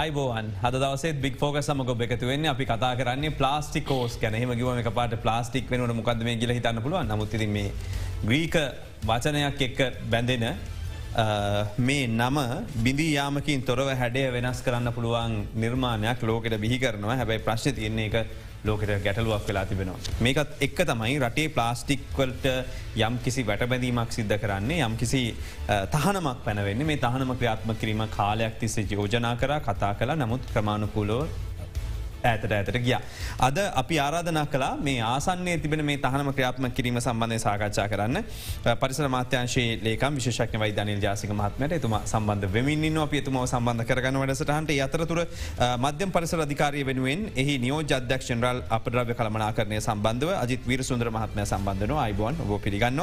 අයිබෝන් හද දවසේ බික් ෆෝක සම ගොබ එකතු වෙන්න අපි කතා කරන්නේ ප්ලාස්ටිකෝස් ගැනහෙම ගව එක පාට ප්ලාස්ටික් වෙනට මොකද මේ ගිල හිතන්න පුළුවන්? නමුත්ති මේ ග්‍රීක වචනයක් එක්ක බැඳෙන මේ නම බිඳී යාමකින් තොරව හැඩේ වෙනස් කරන්න පුළුවන් නිර්මාණයක් ලෝකට බිහි කරනවා. හැබැයි ප්‍රශ්න තියන්නේ එක ලෝකට ගැටලුවක් වෙලා තිබෙනවා. මේකත් එක්ක තමයි රටේ ප්ලාස්ටික්වලට යම් කිසි වැටබැඳීමක් සිද්ධ කරන්නේ යම් කිසි තහනමක් පැනවෙන්නේ මේ තහනම ක්‍රියාත්ම කිරීම කාලයක් තිස්සේ යෝජනා කර කතා කලා නමුත් ක්‍රමාණුකූලෝ ඇතට ඇතට ගිය. අද අපි ආරාධනා කලා මේ ආසන්නේ තිබෙන මේ තහනම ක්‍රියාත්ම කිරීම සම්බන්ධය සාකච්ඡා කරන්න පරිසර මාත්‍යංශයේ ලේකම් විශෂක්න වයි දනිල් ජාසික මහත්මට එතුම සම්බන්ධ වෙමින් අප එතුම සම්බන්ධ කරගන්න වැඩසටහන්ට අතරතුර මධ්‍යම පරිසර අධිකාරය වෙනුවෙන් එහි නියෝ ජදක්ෂන්රල් අපද්‍රව්‍ය කළමනා කරනය සම්බන්ධව අජිත් වීර සුන්දර මහත්මය සම්බන්ධන අයිබෝන් ඔබ පිළිගන්න.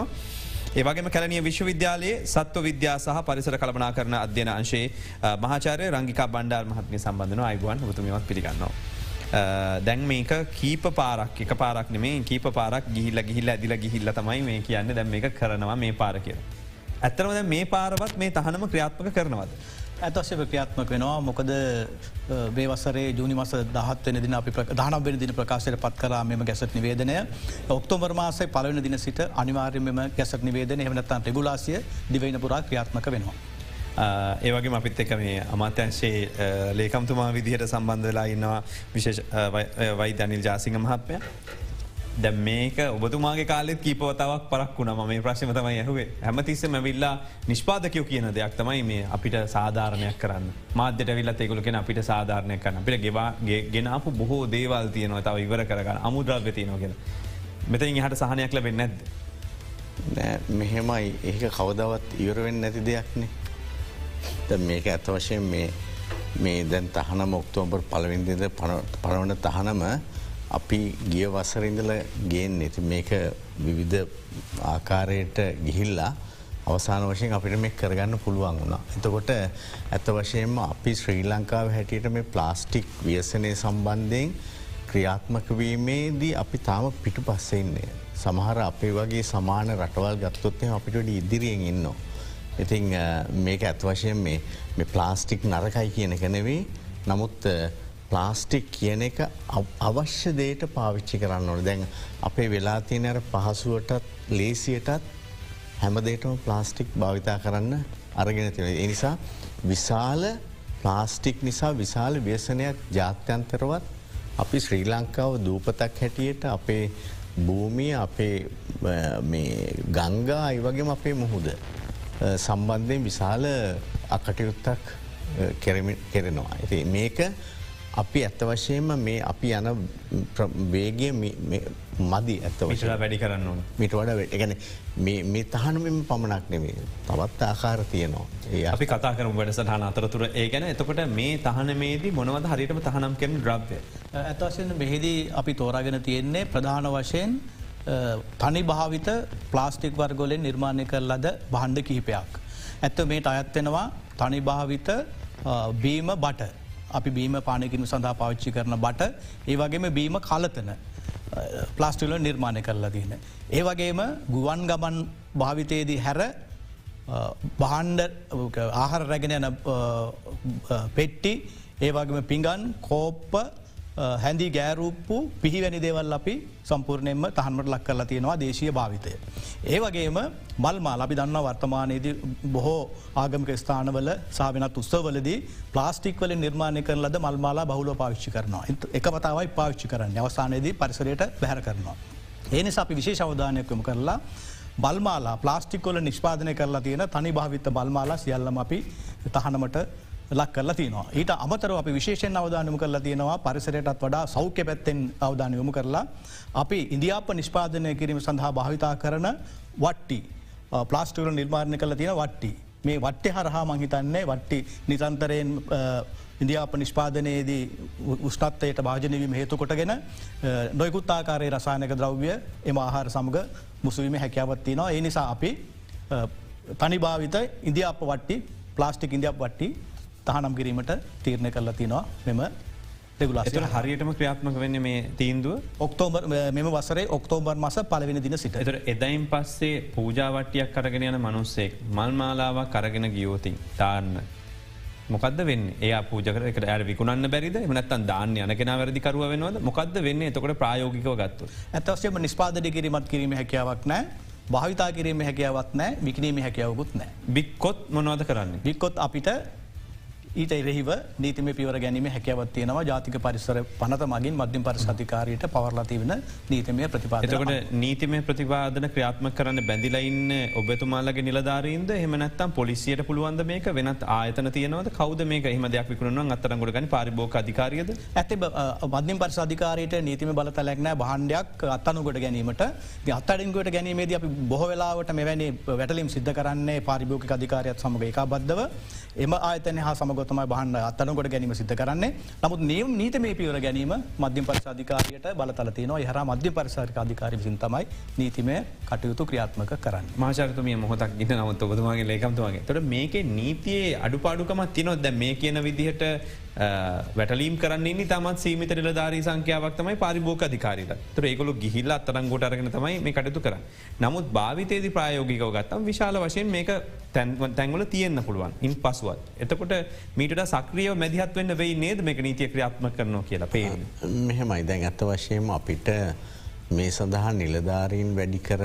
ඒවගේම කැලනිය විශ්වවිද්‍යාලයේ සත්ව විද්‍යා සහ පරිසර කළමනා කරන අධ්‍යන අංශයේ මහාචාරය රංගිකා බණ්ඩාර් මහත්මය සම්බන්ධන අයිබුවන් තුමත් පිළිගන්නවා. දැන් මේක කීප පාරක් එක පාරක් නෙමේ කීප පාරක් ගිහිල්ල ගිහිල්ල ඇදිල ගිහිල්ල තමයි මේ කියන්න දැම් මේ කරනවා මේ පාර කිය. ඇත්තරමද මේ පාරවත් මේ තහනම ක්‍රියාත්මක කරනවද. ඇතශ්‍ය ක්‍රියාත්මක වෙනවා මොකද බේවසරේ ජුනිමස දහත්වන දින අපි දහනබෙන දින ප්‍රකාශයට පත් කරා මෙම ගැසට නිවේදනය ඔක්තෝබර් මාසේ පලවන දින සිට අනිවාර්යම ගැසට නිවේදන එහමනත්තන් රෙගුලාසිය දිවයින පුරා ක්‍රියාත්මක වෙනවා. ඒවගේ අපිත් එක මේ අමාත්‍යංශයේ ලේකම්තුමා විදිහට සම්බන්ධලා ඉන්නවා විශේෂ වයි දැනිල් ජාසිංහ මහත්මය. දැ මේක ඔබතුමාගේ කාලෙත් කීපවතාවක් පරක් වුණ. මේ ප්‍රශ්ම තමයි ඇහුවේ. හැමතිස්සම විල්ලා නිෂ්පාදකයෝ කියන දෙයක් තමයි මේ අපිට සාධාරණයක් කරන්න. මාධ්‍යට විල්ලත් ඒකුලකෙන අපිට සාධාරණය කරන්න. අපිට ගෙවාගේ ගෙනාපු බොහෝ දේවල් තියනවා. තව ඉවර කරගන්න. අමුද්‍රව්‍ය තියනොගෙන මෙතයින් හට සහනයක් ලබෙන් නැද්ද. මෙහෙමයි. ඒක කවදවත් ඉවරවෙන්න නැති දෙයක්නේ මේක ඇත වශයෙන් මේ දැන් තහනම ඔක්තෝම්බර් පලවින්දිද පනවන තහනම අපි ගිය වසරඉඳල ගෙන් නැති මේක විවිධ ආකාරයට ගිහිල්ලා අවසාන වශයෙන් අපිට මේ කරගන්න පුළුවන් වුණා. එතකොට ඇත වශයෙන්ම අපි ශ්‍රී ලංකාව හැටියට මේ ප්ලාස්ටික් ව්‍යසනය සම්බන්ධයෙන් ක්‍රියාත්මකවීමේදී අපි තාම පිටු පස්සෙන්නේ. සමහර අපේ වගේ සමාන රටවල් ගත්තොත්තය අපිට ඉදිරියෙන් ඉන්නවා. ඉතිං මේක ඇත් වශයෙන් මේ ප්ලාස්ටික් නරකයි කියන කනෙවේ නමුත් ප්ලාස්ටික් කියන එක අවශ්‍ය දේට පාවිච්චි කරන්න ඕන දැන් අපේ වෙලා තියෙනර පහසුවටත් ලේසියටත් හැමදේටම ප්ලාස්ටික් භාවිතා කරන්න අරගෙන තියෙන. එනිසා විශාල ප්ලාස්ටික් නිසා විශාල ව්‍යසනයක් ජාත්‍යන්තරවත් අපි ශ්‍රී ලංකාව දූපතක් හැටියට අපේ භූමිය අපේ ගංගා අයිවගේම අපේ මුහුද. සම්බන්ධයෙන් විශාල අකටයුත්තක් කෙරෙනවා. ඇති මේක අපි ඇත්ත වශයෙන්ම මේ අපි යන වේගේ මදි ඇත්ත විශලා වැඩි කරන්න ඕන. මිට වඩ එකන මේ තහනමම පමණක් නෙවේ තවත් ආකාර තියනවා. ඒ අපි කතා කරම වැඩසටහන අතරතුර. ඒ ගැන එතකොට මේ තහනමේදී මොනවද හරිටම තහනම් කෙන ද්‍රබ්ය. ඇතවශයෙන් මෙහිදී අපි තෝරාගෙන තියෙන්නේ ප්‍රධාන වශයෙන් තනි භාවිත ප්ලාස්ටික් වර්ගොලෙන් නිර්මාණය කරලද බහන්්ඩ කිහිපයක්. ඇත්ත මේට අයත්වෙනවා තනි භාවිත බීම බට අපි බීම පානකිනු සඳහා පාවිච්චි කරන බට ඒ වගේම බීම කලතන ප්ලාස්ටිල නිර්මාණය කරලා තියන. ඒ වගේම ගුවන් ගමන් භාවිතයේදී හැර බහන්්ඩ ආහර රැගෙන යන පෙට්ටි ඒ වගේම පිඟන් කෝප්ප හැඳි ගෑරූප්පු පිහිවැනි දේවල් අපි සම්පූර්ණයෙන්ම තහන්මට ලක් කරලා තියෙනවා දේශය භාවිතය. ඒ වගේම මල්මා අපි දන්න වර්තමානයේද බොහෝ ආගමික ස්ථානවල සාවෙනත් උත්සවලදී ප්ලාස්ටික් වල නිර්මාණය කරන ලද මල්මාලා බහුල පාවිච්චි කරනවා. එක පතාවයි පාවිච්චි කරන්න අවසානයේදී පරිසරයට බැහර කරනවා. ඒනිසා අපි විශේෂ අවධානයක්කම කරලා බල්මාලා ප්ලාස්ටික්කොල නිෂ්පාදනය කරලා තියෙන තනි භාවිත බල්මාලා සියල්ලම අපි තහනමට ලක් කරලා තියනවා. ඊට අමතර අපි විශේෂෙන් අවධානම කරලා තියෙනවා පරිසරයටත් වඩා සෞඛ්‍ය පැත්තෙන් අවධානයොමු කරලා. අපි ඉන්දියාප නිෂ්පාදනය කිරීම සඳහා භාවිතා කරන වට්ටි ප්ලාස්ටිකල නිර්මාණය කල තියෙන වට්ටි. මේ වට්ටි හරහා මහිතන්නේ වට්ටි නිසන්තරයෙන් ඉන්දියාප නිෂ්පාදනයේදී උෂ්ටත්වයට භාජනවීම හේතු කොටගෙන නොයකුත්තාකාරයේ රසායනක ද්‍රව්‍ය එම ආහාර සමඟ මුසුවීම හැකියාවත්තිනවා. ඒ නිසා අපි තනි භාවිත ඉන්දියාප වට්ටි ප්ලාස්ටික් ඉන්දියාප වට්ටි තහනම් කිරීමට තීරණය කරලා තිනවා. මෙම දෙගුල හරියටම ක්‍රියාත්මක වෙන්න මේ තීන්දුව? ඔක්තෝබර් මෙම වසරේ ඔක්තෝබර් මස පලවෙන දින සිට. එතර එදයින් පස්සේ පූජාවට්ටියක් කරගෙන යන මනුස්සෙක් මල්මාලාවක් කරගෙන ගියෝතින් තාන්න මොකද වෙන්න? ඒ පූජකට ඇ විකුණන්න බැරිද? මනත්තන් දාන්න යනකෙන වැරදිකරුව වෙනවද? මොකද වෙන්න? එතකොට ප්‍රයෝගිකව ගත්තු. ඇතවසයම නිස්පාදනය කිරීමත් කිරීම හැකියාවක් නෑ. භාවිතා කිරීම හැකියාවත් නෑ. විකිනීම හැකියාවකුත් නෑ. බික්කොත් මොනවද කරන්න. බික්කොත් අපිට ඊට එරෙහිව නීතිම පිවර ගැනීම හැකවත් තියෙනවා. ජාතික පරිසර පනත මගින් මධ්‍යම පරිසධිකාරයට පවරලාති වෙන නීතිමය ප්‍රතිපාතකට නීතිමය ප්‍රතිවාදන ක්‍රියාත්ම කරන්න බැඳිලයින්න ඔබතුමාලගේ නිලධාරීන්ද? හෙමනත්තම් පොලිසියට පුළුවන්ද මේක? වෙනත් ආයතන තියනවද? කවද මේ එහම දෙයක් විකරුණුවන් අත්තරගොඩ ගනි පරිබෝක අධිකාරියද? ඇති මධ්‍යම පරිසාධිකාරයට නීතිම බලතලැක්නෑ බහන්ඩයක් අත්තනුගොට ගැනීමට. අත්තඩින්ගොට ගැනීමේද අපි බොහවෙලාවට මෙවැනි වැටලිම් සිද්ධ කරන්නේ පාරිභෝක අධිකාරයත් සමඟ එක බද්ධව එම ආතන හා සමගොතම බහන්න අත්තනකොට ගැනීම සිද්ධ කරන්නේ. නමුත් නියම් නීත මේ පිවර ගැනීම මධ්‍යම පරිසාධිකාරයට බලතලතිනවා හර මධ්‍ය පරිසාරික අධිකාරි විසින් තමයි නීතිමය කටයුතු ක්‍රියාත්මක කරන්න. මාශර්තමය මොහොතක් ගිට නමුත් ඔබතුමාගේ ලේකම්තුවගේ තොට මේක නීතියේ අඩුපාඩුකමත් තිනොත් දැ මේ කියන විදිහට වැටලීම් කරන්නේ තමත් සීමිත නිලධාරී සංඛ්‍යාවක් තමයි පරිභෝක අධිකාරයට. තර ඒකොලු ගිහිල්ල අතරන් ගොට අරගෙන තමයි මේ කටතු කර නමුත් භාවිතයේදි ප්‍රයෝගිකව ගත්තම් විශාල වශයෙන් මේක තැන්වල තියෙන්න්න පුළුවන්. ඉන් පසුවත්. එතකොට මීට සක්‍රියව මැදිහත් වන්න වෙයි නේද මේක නීතිය ක්‍රියාත්ම කරනවා කියලා පේන. මෙහෙමයි. දැන් ඇත්ත වශයෙන්ම අපිට මේ සඳහා නිලධාරීන් වැඩි කර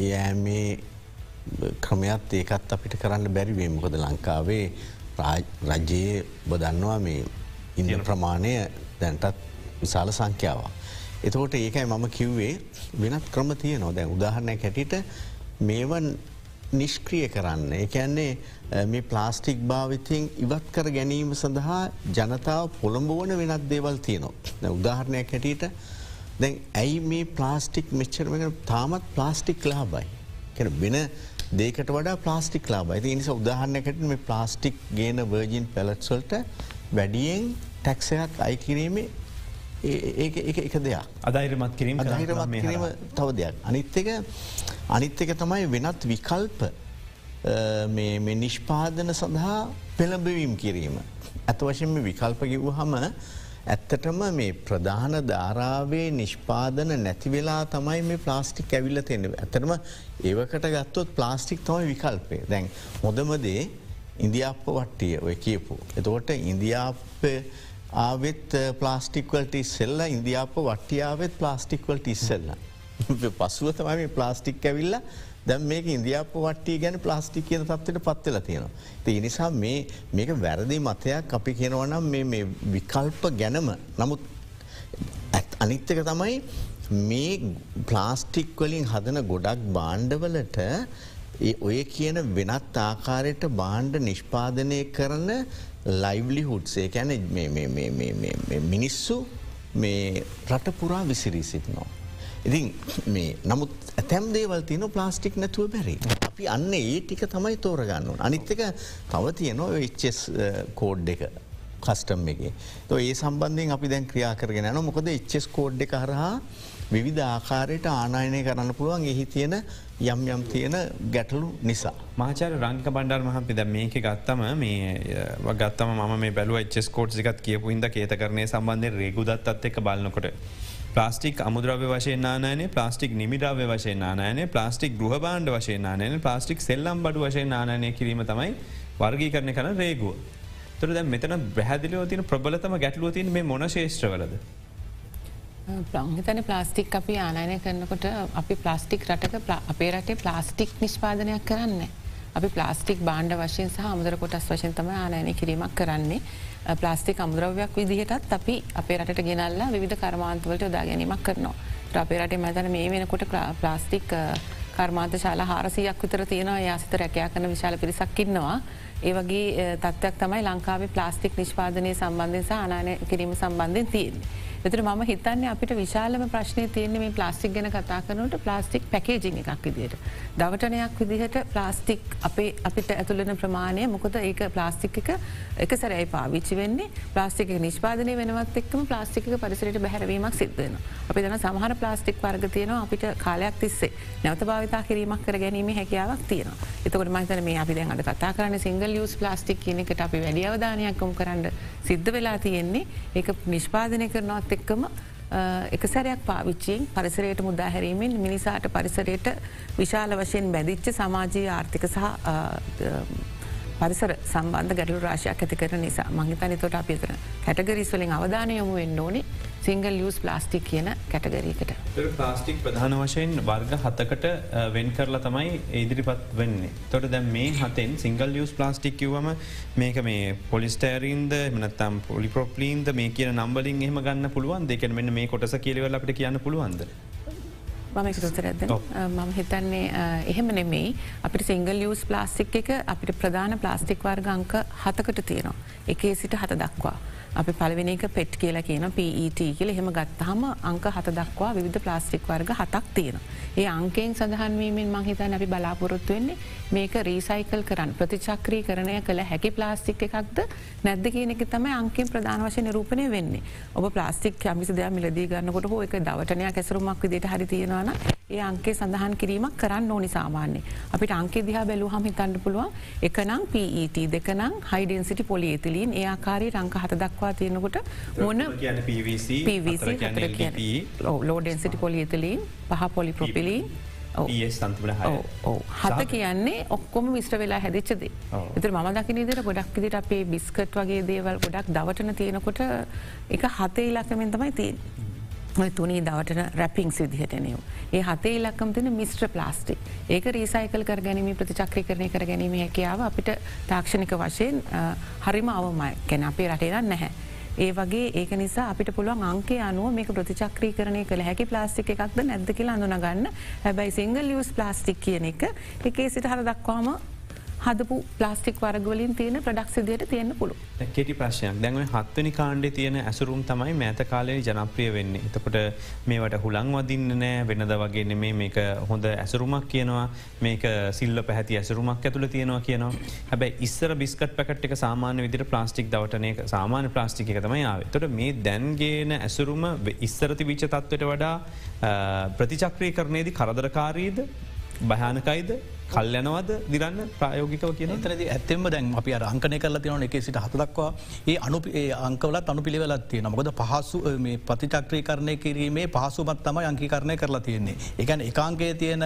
යෑමේ ක්‍රමයත් ඒකත් අපිට කරන්න බැරිවේ මොකද ලංකාවේ රජයේ බදන්නවා මේ ඉන්දියන ප්‍රමාණය දැන්ටත් විශාල සංඛ්‍යාව. එතකොට ඒකයි මම කිව්වේ වෙනත් ක්‍රම තිය නො දැන් උදාහරණය කැටිට මේවන් නිෂ්ක්‍රිය කරන්න. එකන්නේ මේ ප්ලාස්ටික් භාවිතයෙන් ඉවත් කර ගැනීම සඳහා ජනතාව පොළඹුවන වෙනත් දේවල් තියනවා. උදාහරණයක් හැටියට දැන් ඇයි මේ ප්ලාස්ටික් මෙච්චරම තාමත් ප්ලාස්ටික් ලාබයි. වෙන දේකට වඩා ප්ලාස්ටික් ලාබයි නිසා උදාහරණයකට මේ ප්ලාස්ටික් ගේන වර්ජින් පැලට්සල්ට වැඩියෙන් ටැක්සයක් අයිකිරීමේ එක දෙයක් අදයිරමත් කිරීම අදහිරමත් කිරීම තව දෙයක්. අනිත්තක අනිත්තක තමයි වෙනත් විකල්ප නිෂ්පාදන සඳහා පෙළඹවීම් කිරීම. ඇත වශයෙන් විකල්ප කිව් හම ඇත්තටම මේ ප්‍රධාන ධාරාවේ නිෂ්පාදන නැතිවෙලා තමයි මේ ප්ලාස්ටික් ඇවිල්ල තියෙන ඇතරම ඒවකට ගත්තොත් ප්ලාස්ටික් තමයි විකල්පය දැන් හොඳමදේ ඉන්දියාප්ප වට්ටිය ඔය කියපු. එතකොට ඉන්දියාප ආවෙත් ප්ලාස්ටික්වලට ඉස්සෙල්ල ඉන්දියාප වට්ටියාවත් ප්ලාස්ටික්වලට ඉස්සෙල්ල. පසුව තමයි ප්ලාස්ටික් ඇවිල්ලා දැම් මේක ඉන්දියාප වට්ටිය ගැන ප්ලාස්ටික් කියන තත්වට පත්වෙල තියෙනවා. ති නිසා මේක වැරදි මතයක් අපි කියනවනම් මේ විකල්ප ගැනම නමුත් අනිත්තක තමයි මේ ප්ලාස්ටික් වලින් හදන ගොඩක් බාණ්ඩවලට ඔය කියන වෙනත් ආකාරයට බාණ්ඩ නිෂ්පාදනය කරන ලයිවලිහුඩ්සේ ඇන මිනිස්සු මේ රට පුරා විසිරී සිටිනවා. ඉතින් මේ නමුත් ඇතැම් දේවල් තියන ප්ලාස්ටික් නැතුව බැරි. අපි අන්න ඒ ටික තමයි තෝරගන්න. අනිත්තක තව තියනවා එච්චෙස් කෝඩ් එක කස්ටම් එක. ඒ සම්බන්ධයෙන් අපි දැන් ක්‍රියා කරගෙන න මොකද එච්චෙස් කෝඩ් එක කරහා විධ ආකාරයට ආනායනය කරන්න පුළුවන් එහි තියෙන යම් යම් තියෙන ගැටලු නිසා. මාචර රංක බණ්ඩර් මහපි ද මේක ගත්තම මේ ගත්තම ම බැලු ච්චස් කෝට් සිකත් කියපු හිද කේත කරනය සම්බන්ධය රේගුදත්තත් එක බලන්නකොට. ප්ලාස්ටික් අමුද්‍රව වශයනානය ප්ලාස්ටික් නිමිරාව වශයනානය ප්ලාස්ටික් ගෘහබාණ්ඩ වශයනානය ප්ලාස්ටික් සෙල්ලම් බඩු වශයනානය කිරීම තමයි වර්ගී කරන කන රේගුව. තුර දැ මෙතන බැහදිලිව තින ප්‍රබලතම ගැටලුව තින් මේ මොන ශේෂ්ත්‍රවලද. ප්‍රංහිතන ප්ලාස්ටික් අපි ආනයනය කරනකොට අපි ප්ලාස්ටික් රටක අපේ රටේ ප්ලාස්ටික් නිෂ්පාදනයක් කරන්න. අපි ප්ලාස්ටික් බාණ්ඩ වශයෙන් සහ අමුදර කොටස් වශයෙන් තම ආනයනය කිරීමක් කරන්නේ. ප්ලාස්ටික් අමුද්‍රවයක් විදිහටත් අපි අපේ රට ගෙනල්ලා විධ කර්මාන්තවලට යොදා ගැනීමක් කරනවා. අපේ රටේ මැතන මේ වෙනකොට ප්ලාස්ටික් කර්මාන්ත ශාලා හාරසියක් විතර තියෙනවා යාසිත රැකයා කන විශාල පිරිසක්කින්නවා. ඒ වගේ තත්ත්වයක් තමයි ලංකාවේ ප්ලාස්ටික් නිෂ්පාදනය සම්බන්ධය සහ ආනානය කිරීම සම්බන්ධයෙන් තියන්නේ. එතර ම හිතන්න අපිට විශාලම ප්‍රශ්නය තියන්නේ මේ ප්ලාස්ටික් ගැන කතා කරනට ප්ලාස්ටික් පැකේජි එකක් විදිට. දවටනයක් විදිහට ප්ලාස්ටික් අපේ අපිට ඇතුලන ප්‍රමාණය මොකද ඒක ප්ලාස්ටික් එක එක සැරයි පාවිච්චි වෙන්නේ ප්ලාස්ටික නිෂ්පාදනය වෙනවත් එක්ම ප්ලාස්ටික පරිසරයට බැහැරවීමක් සිද්ධන. අපි දන සමහර ප්ලාස්ටික් වර්ග තියනවා අපිට කාලයක් තිස්සේ නැවත භාවිතා කිරීමක් කර ගැනීම හැකියාවක් තියෙන. එතකට මහිතන මේ අපි දැන්ට කතා කරන්න සිංගල් යස් ප්ලාස්ටික් කියනෙකට අපි වැඩි අවධානයක්කොම් කරන්න සිද්ධ වෙලා තියෙන්නේ ඒ නිෂ්පාදනය කරනවත් ඒවත් එක්කම එක සැරයක් පාවිච්චියෙන් පරිසරයට මුදාහැරීමෙන් මිනිසාට පරිසරයට විශාල වශයෙන් බැදිච්ච සමාජී ආර්ථික සහ පරිසර සම්බන්ධ ගැටලු රාශයක් ඇති කරන නිසා මංහිතන තොට අපිතර කැටගරිස්වලින් අවධානයමු වෙන්න ඕනි. සිංගල් ලියස් ප්ලාස්ටික් කියන කැටගරීකට. ප්ලාස්ටික් ප්‍රධාන වශයෙන් වර්ග හතකට වෙන් කරලා තමයි ඉදිරිපත් වෙන්නේ. තොට දැම් මේ හතෙන් සිංගල් ලියස් ප්ලාස්ටික් කිවම මේක මේ පොලිස්ටෑරීන්ද මනත්තම් පොලිපොප්ලීන්ද මේ කියන නම්බලින් එහම ගන්න පුළුවන් දෙකෙන් මෙන්න මේ කොටස කියලවල අපට කියන්න පුළුවන්ද. මම එකතුතරැද මම හිතන්නේ එහෙම නෙමෙයි අපිට සිංගල් ලියස් ප්ලාස්ටික් එක අපිට ප්‍රධාන ප්ලාස්ටික් වර්ගංක හතකට තියෙනවා. එකේ සිට හත දක්වා. අපි පලවෙනි එක පෙට් කියලා කියන PET කියල. එහෙම ගත්තහම අංක හත දක්වා විධ ප්ලාස්ටික් වර්ග හතක් තියෙන. ඒ අංකෙන් සඳහන්වීමෙන් මහිතන් අපි බලාපොරොත්තු වෙන්නේ මේක රීසයිකල් කරන්න ප්‍රතිචක්‍රී කරණය කළ හැකි ප්ලාස්ටික් එකක්ද? නැද්ද කියන එක තම අංකින් ප්‍රධාන වශය නිරූපණය වෙන්නේ. ඔබ ප්ලාස්ටික් යමිසි දෙයක් මිලදී ගන්නකොට හෝ එක දවටනයක් ඇසරුමක් විදිට හරි තියෙනවාන ඒ අංකේ සඳහන් කිරීමක් කරන්න ඕනි සාමාන්‍ය අපිට අංකෙ දිහා බැලූ හම හිතන්න පුළුවන් එකනම් PET දෙකනම් හයිඩන්සිටි පොලියතුලින් ඒ ආකාරී රංක හත දක්වා තියෙනකොට මොන ලෝඩන්සිටි පොලියතුලින් පහ පොලි ප්‍රොපිලී හත කියන්නේ ඔක්කොම විස්ට වෙලා හැදිච්චද එතර ම දකින දෙර ගොඩක් දිට අපේ බිස්කට් වගේ දේවල් ගොඩක් දවටන තියෙනකොට එක හතේ ඉලක්කමෙන් තමයි තියෙන්. තුනී දවට රැපිං සිදිහටනයව. ඒ හතේ ඉලක්කම් තින මිස්ට්‍ර ප්ලාස්ටික් ඒක රීසයිකල් කර ගැනීම ප්‍රතිචක්‍රි කරණය කර ගැනීම හැකියාව අපිට තාක්ෂණික වශයෙන් හරිම අවමයි ගැන අපේ රටේරන්න නැහැ. ඒ වගේ ඒක නිසා අපිට පුළුවන් අංකේ අනුව මේක ප්‍රතිචක්‍රී කරණය කළ හැකි ප්ලාස්ටික් එකක්ද නැද්ද කියලා අඳුනගන්න හැබැයි සිංගල් ලියස් ප්ලාස්ටික් කියන එක එකේ සිට හර දක්වාම හදපු ප්ලාස්ටික් වර්ගවලින් තියෙන ප්‍රඩක් සිදියට තියෙන පුළු කෙටි ප්‍රශ්යක් දැන්ව හත්වනි කාණ්ඩේ තියෙන ඇසුරුම් තමයි මෑත කාලය ජනප්‍රිය වෙන්නේ. එතකොට මේවට හුළං වදින්න නෑ වෙනද වගේ නෙමේ මේක හොඳ ඇසුරුමක් කියනවා. මේක සිල්ල පැහැති ඇසුරුමක් ඇතුළ තියෙනවා කියනවා. හැබයි ඉස්සර බිස්කට පැකට් එක සාමාන්‍ය විදිර ප්ලාස්ටික් දවටනය සාමාන්‍ය ප්ලාස්ටික එක තමයි ආව. තොට මේ දැන්ගේන ඇසුරුම ඉස්සරති විච්ච තත්වට වඩා ප්‍රතිචක්‍රී කරනයේදී කරදරකාරීද? භයානකයිද? කල් යනවද දිරන්න ප්‍රයෝගිකව කියන තරද ඇත්තෙම දැන් අපි අංකනය කල තියන එක සිට හතදක්වා ඒ අනු අංකවලත් අනු පිළිවෙලත් තියෙන මොකද පහසු මේ ප්‍රතිචක්‍රී කරණය කිරීමේ පහසුමත් තම අංකිකරණය කරලා තියෙන්නේ. එකන් එකන්ගේ තියෙන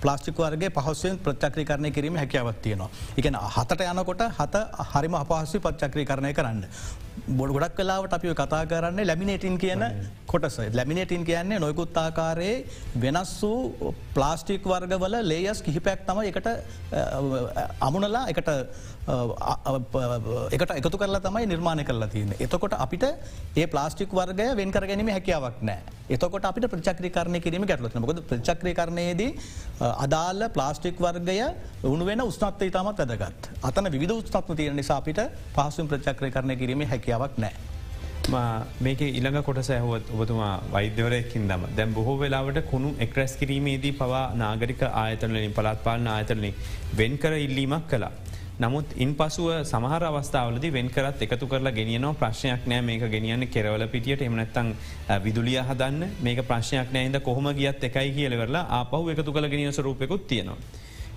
ප්ලාස්ටිකවර්ගේ පහසුවෙන් ප්‍රචක්‍රී කරණය කිරීම හැකියාවත් තියෙනවා. එකන හතට යනකොට හත හරිම අපහසු පච්චක්‍රී කරණය කරන්න. බොඩ ගොඩක් කලාවට අපි කතා කරන්නේ ලැමිනේටින් කියන කොටස. ලැමිනේටින් කියන්නේ නොයකුත්තාකාරයේ වෙනස් වූ ප්ලාස්ටික් වර්ගවල ලේයස් කිහිපයක් තම එකට අමුණලා එකට එකට එකතු කරලා තමයි නිර්මාණය කරලා තියන. එතකොට අපිට ඒ ප්ලාස්ටික් වර්ගය වෙන් කර ගැනීම හැකියාවක් නෑ. එතකොට අපිට ප්‍රචක්‍රි කරණය කිරීම ගැටලත් මොකද ප්‍රචක්‍රි කරණයේදී අදාල්ල ප්ලාස්ටික් වර්ගය උනුවෙන උස්නත්ත ඉතාමත් ඇදගත්. අතන විධ උස්නත්ම තියෙන නිසා අපිට පහසුම් ප්‍රචක්‍රය කරණය කිරීම හැකියාවක් නෑ. මේක ඉළඟ කොට සැහුවත් ඔබතුමා වෛද්‍යවරයකින් දම දැම් බොහෝ වෙලාවට කුණු එක්රැස් කිරීමේදී පවා නාගරික ආයතනලින් පළත්පාලන ආයතනලින් වෙන් කර ඉල්ලීමක් කලා. නමුත් ඉන් පසුව සමහර අවස්ථාවලද වෙන්කරත් එකතු කරලා ගෙනියනවා ප්‍රශ්නයක් නෑ මේක ගෙනියන්න කෙරවල පිටියට එමනැත්තං විදුලිය හදන්න මේක ප්‍රශ්නයක් නෑද කොහොම ගියත් එකයි කියලවෙරලා ආපහු එකතු කළ ගෙනිය සරූපයකුත් තියෙනවා.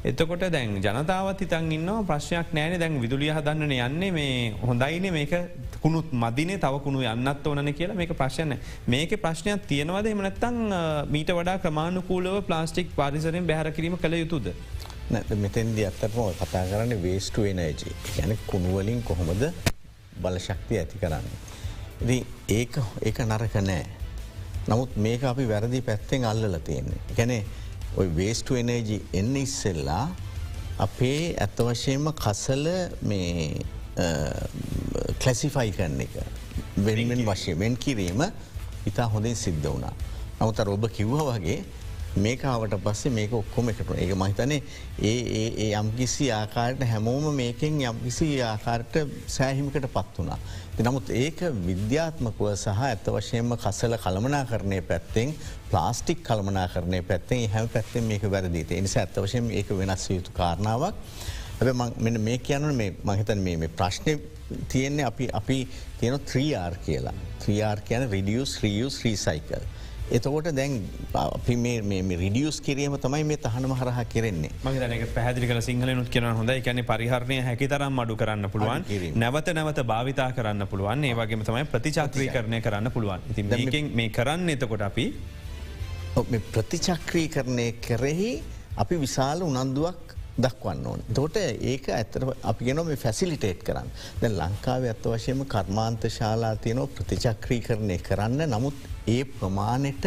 එතකොට දැන් ජනතාවත් හිතන් ඉන්න ප්‍රශ්නයක් නෑන දැන් විදුලිය හදන්නන යන්නේ මේ හොඳයින මේක කුණුත් මදින තවකුණු යන්නත් ඕනන කියලා මේක ප්‍රශ්න මේක ප්‍රශ්නයක් තියෙනවද එමනැත්තං මීට වඩා ක්‍රමාණුකූලව ප්ලාස්ටික් පාරිසරෙන් බැහර කිරීම කළ යුතුද. නැ මෙතැන්දි අත්තටම කතා කරන්න වේස්ටු එනජි ගැන කුණුවලින් කොහොමද බලශක්තිය ඇති කරන්න. ඉති ඒක ඒක නරක නෑ. නමුත් මේක අපි වැරදි පැත්තෙන් අල්ලල තියෙන්නේ. ගැනේ ඔයි වේස්ටු එනජි එන්න ඉස්සෙල්ලා අපේ ඇත්ත වශයෙන්ම කසල මේ කලසිෆයි කරන එක වෙනිමෙන් වශයෙන් කිරීම ඉතා හොඳින් සිද්ධ වුණා. නමුත ඔබ කිව්ව වගේ මේකාවට පස්සේ මේක ඔක්කොම එකට ඒ මහිතනේ ඒ යම්කිසි ආකාරට හැමෝම මේකෙන් යම්කිසි ආකාරට සෑහිමිකට පත් වනා. නමුත් ඒක විද්‍යාත්මකුව සහ ඇත්ත වශයෙන්ම කසල කළමනා කරණය පැත්තෙන් ප්ලාස්ටික් කළමනා කරණය පැත්තෙන් හැම පැත්තෙන් මේක වැරදිීත නිසා ඇත්ත වශයෙන් ඒක වෙනස් යුතු කාරණාවක්. මෙ මේ කියනන මේ මහිතන් මේ ප්‍රශ්නය තියෙන්නේ අපි අපි තියෙන 3R කියලා. 3R කියන රිඩියස් රියස් රීසයිකල්. එතකොට දැන් අපි මේ රිඩියස් කිරීම තමයි මේ තහනම හරහ කෙරෙන්නේ. මගේ පැහදිි කල සිංහලනුත් කියන හොඳ එකැන පරිහරණය හැකිතරම් මඩු කරන්න පුළුවන්. නැවත නැවත භාවිතා කරන්න පුළුවන්. ඒ වගේ තමයි ප්‍රතිචාක්‍රී කරණය කරන්න පුළුවන්. ඉති මේ කරන්න එතකොට අපි ප්‍රතිචක්‍රී කරණය කෙරෙහි අපි විශාල උනන්දුවක් දක්වන්න ඕන. තොට ඒක ඇතර අපි ගෙන මේ ෆැසිලිටේට් කරන්න. දැ ලංකාව ඇත්ත වශයම කර්මාන්ත ශාලා තියනෝ ප්‍රතිචක්‍රී කරණය කරන්න නමුත් ඒ ප්‍රමාණයට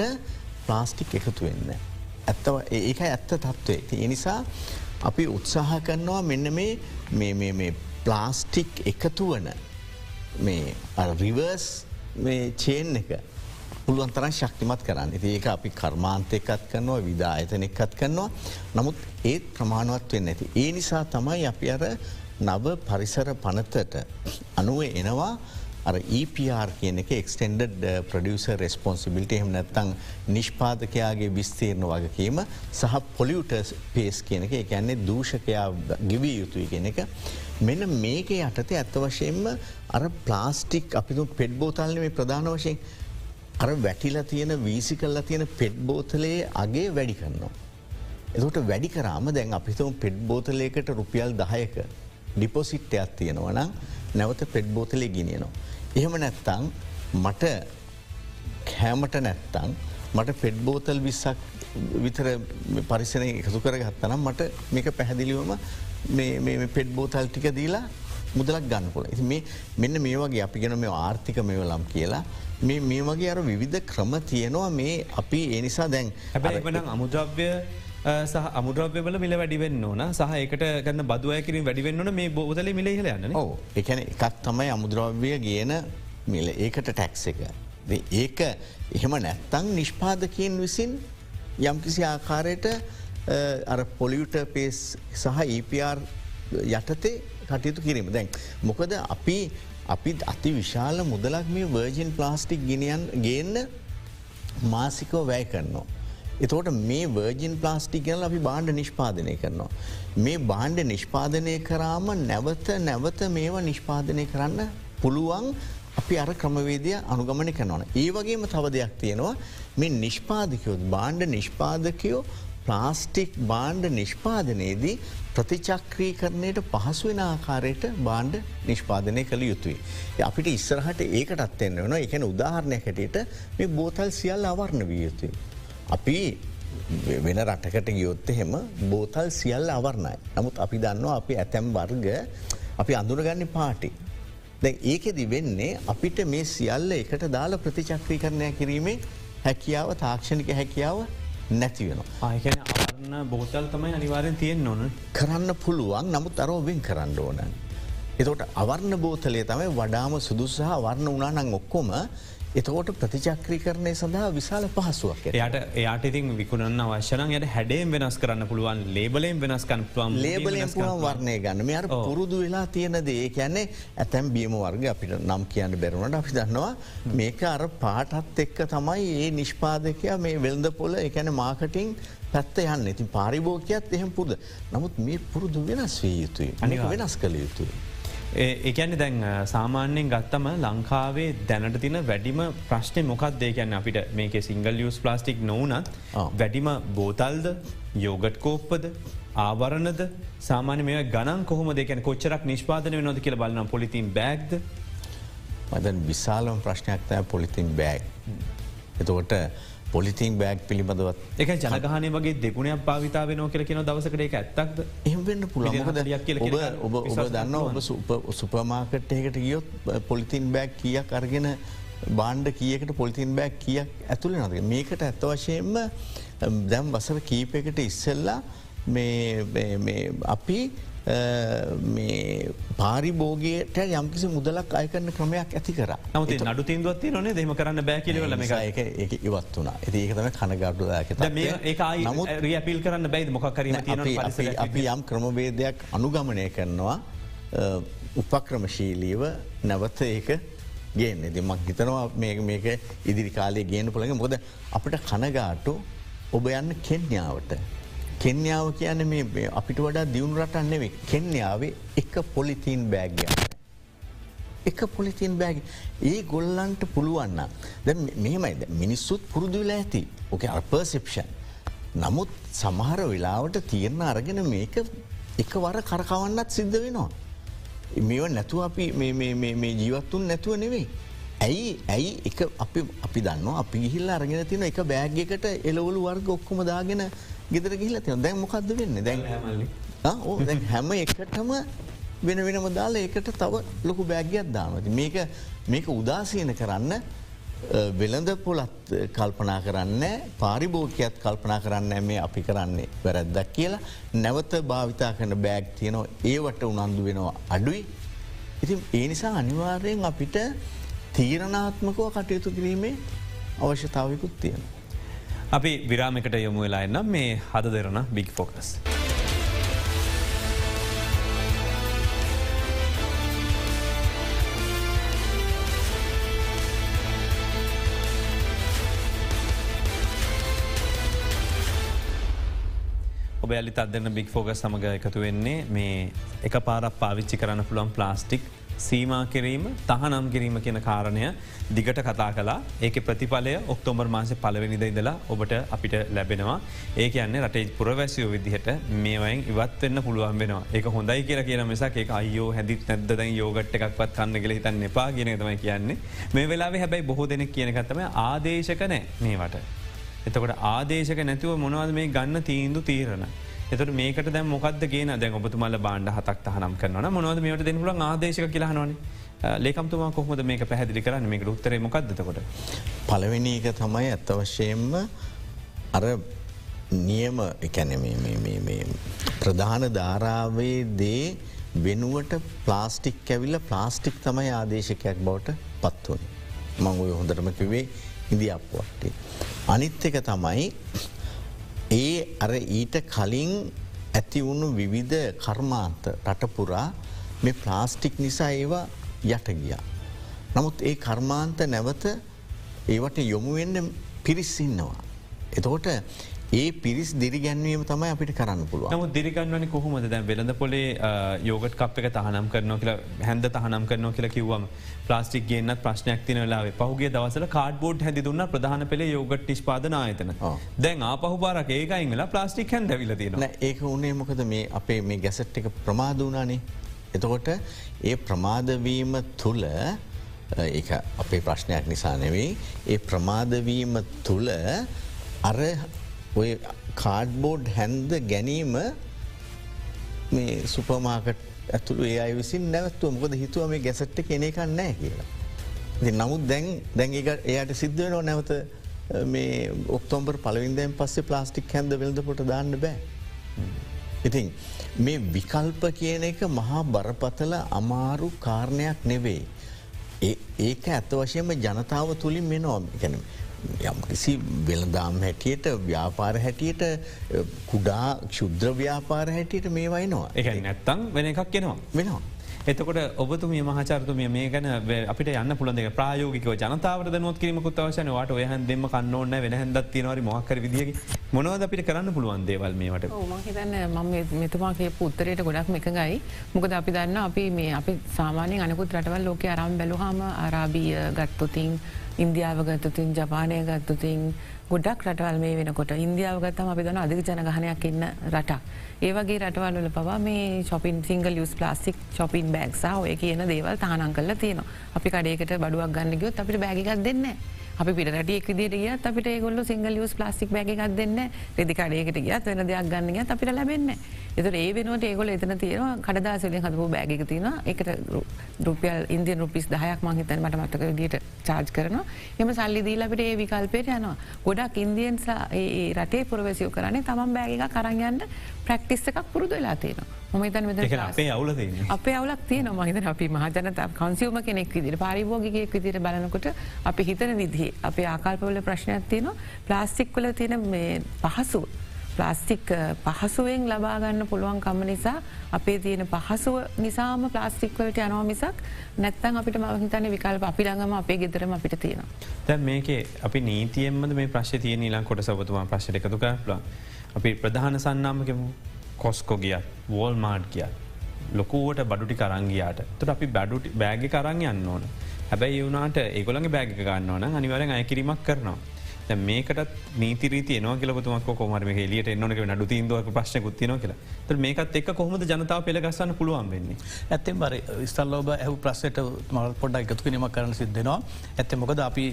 ප්ලාස්ටික් එකතු වෙන්න. ඇත්තව ඒක ඇත්ත තත්ත්වේ. ඒ නිසා අපි උත්සාහ කරනවා මෙන්න මේ ප්ලාස්ටික් එකතු වන මේ රිවර්ස් චේන් එක පුළුවන් තරන් ශක්තිමත් කරන්න ඒක අපි කර්මාන්තයකත් කරනවා විධායතන එකත් කරනවා නමුත් ඒත් ප්‍රමාණුවත් වෙන්න ඇති. ඒ නිසා තමයි අපි අර නව පරිසර පනතට අනුව එනවා අර EPR කියන එක එක්ස්ටෙන්ඩ ප්‍රඩියස රෙස්පොන්සිබිලිට එහම නැත්තං නිෂ්පාදකයාගේ විස්තීරණ වගකීම සහ පොලියුටර්ස් පේස් කියන එක එකන්නේ දූෂකයා ගිවී යුතුයි කියෙන එක. මෙන්න මේක යටතේ ඇත්ත වශයෙන්ම අර ප්ලාස්ටික් අපිතු පෙඩ් බෝතල්න මේ ප්‍රධාන වශයෙන් අර වැටිලා තියෙන වීසි කල්ලා තියෙන පෙඩ් බෝතලයේ අගේ වැඩි කරනවා. එතට වැඩි කරාම දැන් අපිතුම පෙඩ් බෝතලයකට රුපියල් දහයක ඩිපොසිට්ටයක් තියෙනවන නැවත පෙඩ් බෝතලය ගිනියනවා. එහෙම නැත්තං මට කෑමට නැත්තං මට පෙඩ් බෝතල් විස්සක් විතර පරිසන එකතු කර ගත්තනම් මට මේක පැහැදිලිවම පෙඩ් බෝතල් ටික දීලා මුදලක් ගන්නපොල. මේ මෙන්න මේ වගේ අපි ගෙන මේ ආර්ථික මෙවලම් කියලා මේ මේ වගේ අර විවිධ ක්‍රම තියෙනවා මේ අපි ඒ නිසා දැන් හැබැයිවන අමුද්‍රව්‍ය සහ අමුද්‍රව්‍යවල මිල වැඩිවෙන්න ඕන. සහ එකට ගන්න බදුවයකිරින් වැඩිවෙන්නන මේ බෝතල මිල හලයන්න ඕ එකන එකක් තමයි අමුද්‍රව්‍ය ගේන මිල. ඒකට ටැක්ස එක. ඒක එහෙම නැත්තං නිෂ්පාදකයෙන් විසින් යම්කිසි ආකාරයට අර පොලියුට පේස් සහ EPR යටතේ කටයුතු කිරීම. දැන්. මොකද අපි අපි අති විශාල මුදලක් මේ වර්ජන් ප්ලාස්ටික් ගිනියන් ගේන්න මාසිකෝ වැෑ කරනවා. එතෝට මේ වර්ජන් ප්ලාස්ටික් ගැල අපි බාණ්ඩ නිෂ්පාදනය කරනවා. මේ බාණ්ඩ නිෂ්පාදනය කරාම නැවත නැවත මේවා නිෂ්පාදනය කරන්න පුළුවන් අපි අර ක්‍රමවේදය අනුගමනය කරනවන. ඒ වගේම තව දෙයක් තියෙනවා මේ නිෂ්පාදකයොත් බාණ්ඩ නිෂ්පාදකයෝ ප්ලාස්ටික් බාණ්ඩ නිෂ්පාදනයේදී ප්‍රතිචක්‍රී කරණයට පහසුවෙන ආකාරයට බාණ්ඩ නිෂ්පාදනය කළ යුතුයි. අපිට ඉස්සරහට ඒකටත් එන්න වන එකන උදාහරණය හැටියට මේ බෝතල් සියල් අවර්ණ විය යුතුයි. අපි වෙන රටකට ගියොත්ත හෙම බෝතල් සියල් අවර්ණයි. නමුත් අපි දන්නවා අපි ඇතැම් වර්ග අපි අඳුරගන්න පාටි. දැ ඒකෙදි වෙන්නේ අපිට මේ සියල්ල එකට දාලා ප්‍රතිචක්‍රී කරණය කිරීමේ හැකියාව තාක්ෂණික හැකියාව නැති වෙන. ආයකන අවරන්න බෝතල් තමයි අනිවාරෙන් තියෙන් ඕන කරන්න පුළුවන් නමුත් අරෝවෙන් කරන්න ඕන. එතකොට අවර්ණ බෝතලේ තමයි වඩාම සුදුසහ වර්ණ උනානං ඔක්කොම එතකොට ප්‍රතිචක්‍රී කරණය සඳහා විශාල පහසුවක් යට එයාට ඉතින් විකුණන්න අවශ්‍යන යට හැඩේම් වෙනස් කරන්න පුළුවන් ලේබලෙන් වෙනස්කන් පම් ලේබලෙන් පුළුවන් වර්ණය ගන්න. මේ අර පුරුදු වෙලා තියෙන දේ කියන්නේ ඇතැම් බියම වර්ග අපිට නම් කියන්න බැරුණට අපි දන්නවා මේක අර පාටත් එක්ක තමයි ඒ නිෂ්පාදකයා මේ වෙල්ද පොල එකැන මාකටිං පැත්ත යන්න. ඉතින් පාරිභෝකයක්ත් එහෙම පුරද. නමුත් මේ පුරුදු වෙනස් වී යුතුයි. අනික වෙනස් කළ යුතුයි. ඒකැන දැන් සාමාන්‍යයෙන් ගත්තම ලංකාවේ දැනට තින වැඩිම ප්‍රශ්නය මොකක් දේකැන්න අපිට මේක සිංගල් යස් ප්ලාස්ටික් නොවනත් වැඩිම බෝතල්ද යෝගට් කෝප්පද ආවරණද? සාමාන මේ ගණන් කොහොම දෙකැන කොච්චරක් නිෂ්පාදනය නොද කියල බලන්න පොලිතින් බෑග්ද? මදන් විශාලම ප්‍රශ්නයක්තය පොලිතින් බෑග්. එතකොට පොලිතින් බෑක් පිළිබඳවත්. එක ජනගහන වගේ දෙගුණයක් භාවිතාව නෝ කර කියන දවසකට එක ඇත්තක්ද? එහවෙන්න පුළමකද ඔබ ඔබ දන්න ඔබ සුපමාකට්යකට ගියොත් පොලිතින් බෑක් කියක් අර්ගෙන බාණ්ඩ කියකට පොලිතින් බෑක් කියක් ඇතුළ නද? මේකට ඇත්ත වශයෙන්ම දැම් වසර කීපයකට ඉස්සෙල්ලා අපි පාරිභෝගයට යම්කිසි මුදලක් අයකරන ක්‍රමයක් ඇති කර. නමුති නඩු තින්දුවත් නේ දෙම කරන්න බෑකිලවල එක එක ඉවත් වුණා. ඒකතම කනගඩුදායක නමුත් රියපිල් කරන්න බැයිද? මොකකරීම අපි යම් ක්‍රමවේදයක් අනුගමනය කරනවා උපක්‍රමශීලීව නැවත ඒක ගේන්න. දෙ මක් හිතනවා මේක ඉදිරි කාලය ගේන පුළඟ මොද අපට කනගාටු ඔබ යන්න කෙන්්‍යාවට කෙන්යාව කියන්න මේ අපිට වඩා දියුණු රටන් නෙවේ කෙන්යාවේ එක පොලිතීන් බෑග්ය. එක පොලිතින් බෑග ඒ ගොල්ලන්ට පුළුවන්න ද මෙමයිද මිනිස්සුත් පුරුදුවෙලා ඇති ඕක අර්පර්සිප්ෂන්. නමුත් සමහර වෙලාවට තියරණ අරගෙන මේක එක වර කරකවන්නත් සිද්ධ වෙනවා. මේව නැතුව අපි මේ ජීවත්තුන් නැතුව නෙවෙයි. ඇයි ඇයි එක අපි අපි දන්න අපි ගිහිල්ල අරගෙන තින එක බෑග්ගකට එලවලු වර්ග ඔක්කොම දාගෙන ගෙදර ගිහිල තිය දැන් මොකක්ද වෙන්න දැන් දැන් හැම එකටම වෙන වෙනම දාලා ඒකට තව ලොකු බෑගයක් දානති. මේක මේක උදාසීන කරන්න වෙළඳ පොලත් කල්පනා කරන්න පාරිභෝකයත් කල්පනා කරන්න මේ අපි කරන්නේ වැරැද්දක් කියලා නැවත භාවිතා කන බෑග් තියනවා ඒවට උනන්දු වෙනවා අඩුයි. ඉති ඒ නිසා අනිවාර්යෙන් අපිට තීරණාත්මකව කටයුතු කිරීමේ අවශ්‍යතාවකුත් තියෙන. අපි විරාමිකට යොමු වෙලා එන්නම් මේ හද දෙරන බික් ෆෝකස්. ඔබ ඇලි අදන්න බික් ෆෝග සමඟ එකතු වෙන්නේ මේ එක පාරක් පාවිච්චි කරන්න පුළුවන් ප්ලාස්ටික් සීමා කිරීම තහනම් කිරීම කියන කාරණය දිගට කතා කලා ඒක ප්‍රතිඵලය ඔක්තෝමර් මාස පලවෙනිද ඉදලා ඔබට අපිට ලැබෙනවා ඒ කියන්නේ රටේ පුරවැසියෝ විදිහට මේවයින් ඉවත්වෙන්න පුළුවන් වෙනවා ඒක හොඳයි කියලා කියන මිසක් ඒ අයෝ හැදිත් නැද්ද යෝගට් එකක්වත් කන්න කියල හිතන්න එපා කියන තමයි කියන්නේ මේ වෙලා හැබැයි බොහෝ දෙනෙක් කියනකත්තම ආදේශක නෑ මේවට. එතකොට ආදේශක නැතිව මොනවද මේ ගන්න තීන්දු තීරණ. එතට මේකට දැ මොකද ගේ දැන් ඔබතුමල බාණ්ඩ හතක් තහනම් කරන මොනවද මේට දෙන්නල ආදේශක කියලාහනවන ලේකම්තුමා කොහොද මේක පැහදිලි කරන්න මේක උත්තර මොකක්දකොට. පළවෙනි එක තමයි ඇත්තවශයෙන්ම අර නියම එකැන ප්‍රධාන ධාරාවේ දේ වෙනුවට ප්ලාස්ටික් ඇවිල්ල ප්ලාස්ටික් තමයි ආදේශකයක් බවට පත්වන. මංගුය හොඳටම කිවේ ඉදිියක්වටේ. අනිත් එක තමයි ඒ අර ඊට කලින් ඇති වුණු විවිධ කර්මාන්ත රටපුරා මේ ප්ලාස්ටික් නිසා ඒවා යට ගියා. නමුත් ඒ කර්මාන්ත නැවත ඒවට යොමුවෙන්න පිරිස්සින්නවා. එතකොට ඒ පිරිස් දිරිගැන්වීම තමයි අපිට කරන්න පුළුව නම දිරිගන්වන කොහොමද? දැ වෙළඳ පොලේ යෝගට කප් එක තහනම් කරන කියලා හැන්ද තහනම් කරන කියලා කිව්වම ප්ලාස්ටික් ගේන්නත් ප්‍රශ්නයක් තින වෙලාවේ. පහුගේ දවසල කාඩ්බෝඩ් හැදි දුන්න ප්‍රධාන පෙළේ යෝගට නිස්පාදන ආයතන. දැන් ආපහු බාරක ඒකයිංල ප්ලාස්ටික් හැන් දැවිල තියෙන ඒක උනේ මොකද මේ අපේ මේ ගැසට් එක ප්‍රමාධනානේ එතකොට ඒ ප්‍රමාදවීම තුළ ඒ අපේ ප්‍රශ්නයක් නිසා නෙවෙයි ඒ ප්‍රමාදවීම තුළ අර ඔය කාඩ්බෝඩ් හැන්ද ගැනීම මේ සුපමාකට ඇතුළු ඒ අයි විසින් නැවත්ව මොකද හිතුව මේ ගැසට්ට කෙනෙකන්න නෑ කියලා. නමුත් දැන් දැන් එයට සිද්ධ නෝ නැවත මේ ඔක්තෝම්බර් පලවින්දයන් පස්සේ ප්ලාස්ටික් හැන්ද වෙල්ද පොට දාන්න බෑ. ඉතින් මේ විකල්ප කියන එක මහා බරපතල අමාරු කාරණයක් නෙවෙයි. ඒක ඇත්ත වශයෙන්ම ජනතාව තුළින් මෙනොම් ගැනම්. යම්කිසි වෙළදාම් හැටියට ව්‍යාපාර හැටියට කුඩා ක්ෂුද්‍ර ව්‍යාපාර හැටියට මේ වයිනවා. එක නැත්තං වෙන එකක් කෙනවා වෙනවා. එතකොට ඔබතුම මහචරතුමිය මේ ගැන අපිට යන්න පුළන්දේ ප්‍රයෝගික ජනතාවට නොත් කිරීමකුත් අවශන වාට ඔයහන් දෙම කන්නන්න වෙන හැදත් තිනවරි මොහක්කර විදිිය මොනවද අපිට කරන්න පුළුවන් දේවල් මේට මහිතන්න මම මෙතුමා කිය පුත්තරයට ගොඩක් එකගයි මොකද අපි දන්න අපි මේ අපි සාමානය අනකුත් රටවල් ලෝක අරම් බැලුහම අරාබිය ගත්තොතින් ඉන්දියාව ගත්තතින් ජපානය ගත්තුතින් ගොඩක් රටවල් මේ වෙනකොට ඉන්දියාව ගත්තම අපි දන අධික ජනගහනයක් ඉන්න රටක්. ඒවගේ රටවල්ල පවා මේ shopping single use plastic shopping බෑක්සා ඔය කියන දේවල් තානන් කල තියෙන අපි කඩේකට බඩුවක් ගන්න ගයොත් අපිට බෑගිකක් දෙන්න. අපි පිටටියක් විදිට ගිය අපිට ගොල්ල සිංගල් යස් ප්ලාස්ටික් බෑගක් දෙන්න රෙදිකඩයකට ගියත් වෙන දෙයක් ගන්න අපිට ලැබෙන්නේ. එතුට ඒ වෙනුවට ඒගොල එතන තියෙනවා කඩදාසලින් හදපු බෑගක තියෙන එකට රුපියල් ඉන්දිය රුපිස් දහයක් මහිතන් මට මතක දිට චාර්ජ් කරන එම සල්ලි දීලට ඒ විකල්පයට යනවා ගොඩක් ඉන්දියන් රටේ පුරවැසියෝ කරන්නේ තමන් බෑගක කරගන්න ප්‍රක්ටිස් එකක් පුරුදු වෙලා තියෙනවා. මොමතන් මෙ අපේ අවුල අපේ අවුලක් තියන මහිත අපි මහජනත කන්සිවම කෙනෙක් විදිට පාරිභෝගිකයෙක් විදිට බලනකොට අපි හිතන විදිහ අපේ ආකල්පවල ප්‍රශ්නයක් තියනවා ප්ලාස්ටික් වල තියෙන පහසුව. ප්ලාස්ටික් uh, පහසුවෙන් ලබාගන්න පුළුවන් කම්ම නිසා අපේ තියෙන පහසුව නිසාම ප්ලාස්ටික්වලට යනවා මිසක් නැත්තන් අපිට මහිතන විකල්ප අපි ළඟම අපේ ගෙදරම අපිට තියෙන. දැන් මේක අපි නීතියෙන්මද මේ ප්‍රශ් තියන ඊලන් කොට සබතුමා ප්‍රශ්ට එකතු කරලා අපි ප්‍රධාන සන්නාමකමු කොස්කෝ ගියත් වෝල් මාඩ් කිය ලොකුවට බඩුටි කරංගියාට තුට අපි බැඩුට බෑග කරන්න යන්න ඕන. හැබැයි වුණට ඒගොළඟ බෑග ගන්න ඕන. අනිවරෙන් අයකිරීමක් කරනවා. මේකට නීතිරීති න කියලතුමක් කොමර මේ ලියට එන්නක නඩු තිීන්දුවක ප්‍රශ්න කුත්තින කියලා ත මේකත් එක් කොහොමද ජනතාව පෙළගස්සන්න පුළුවන් වෙන්නේ. ඇත්තෙන් බර ස්තල්ලෝබ ඇහ ප්‍රස්සට මල් පොඩ්ඩක් එකතු කිරීම කරන සිද්ධනවා ඇත්ත මොකද අපි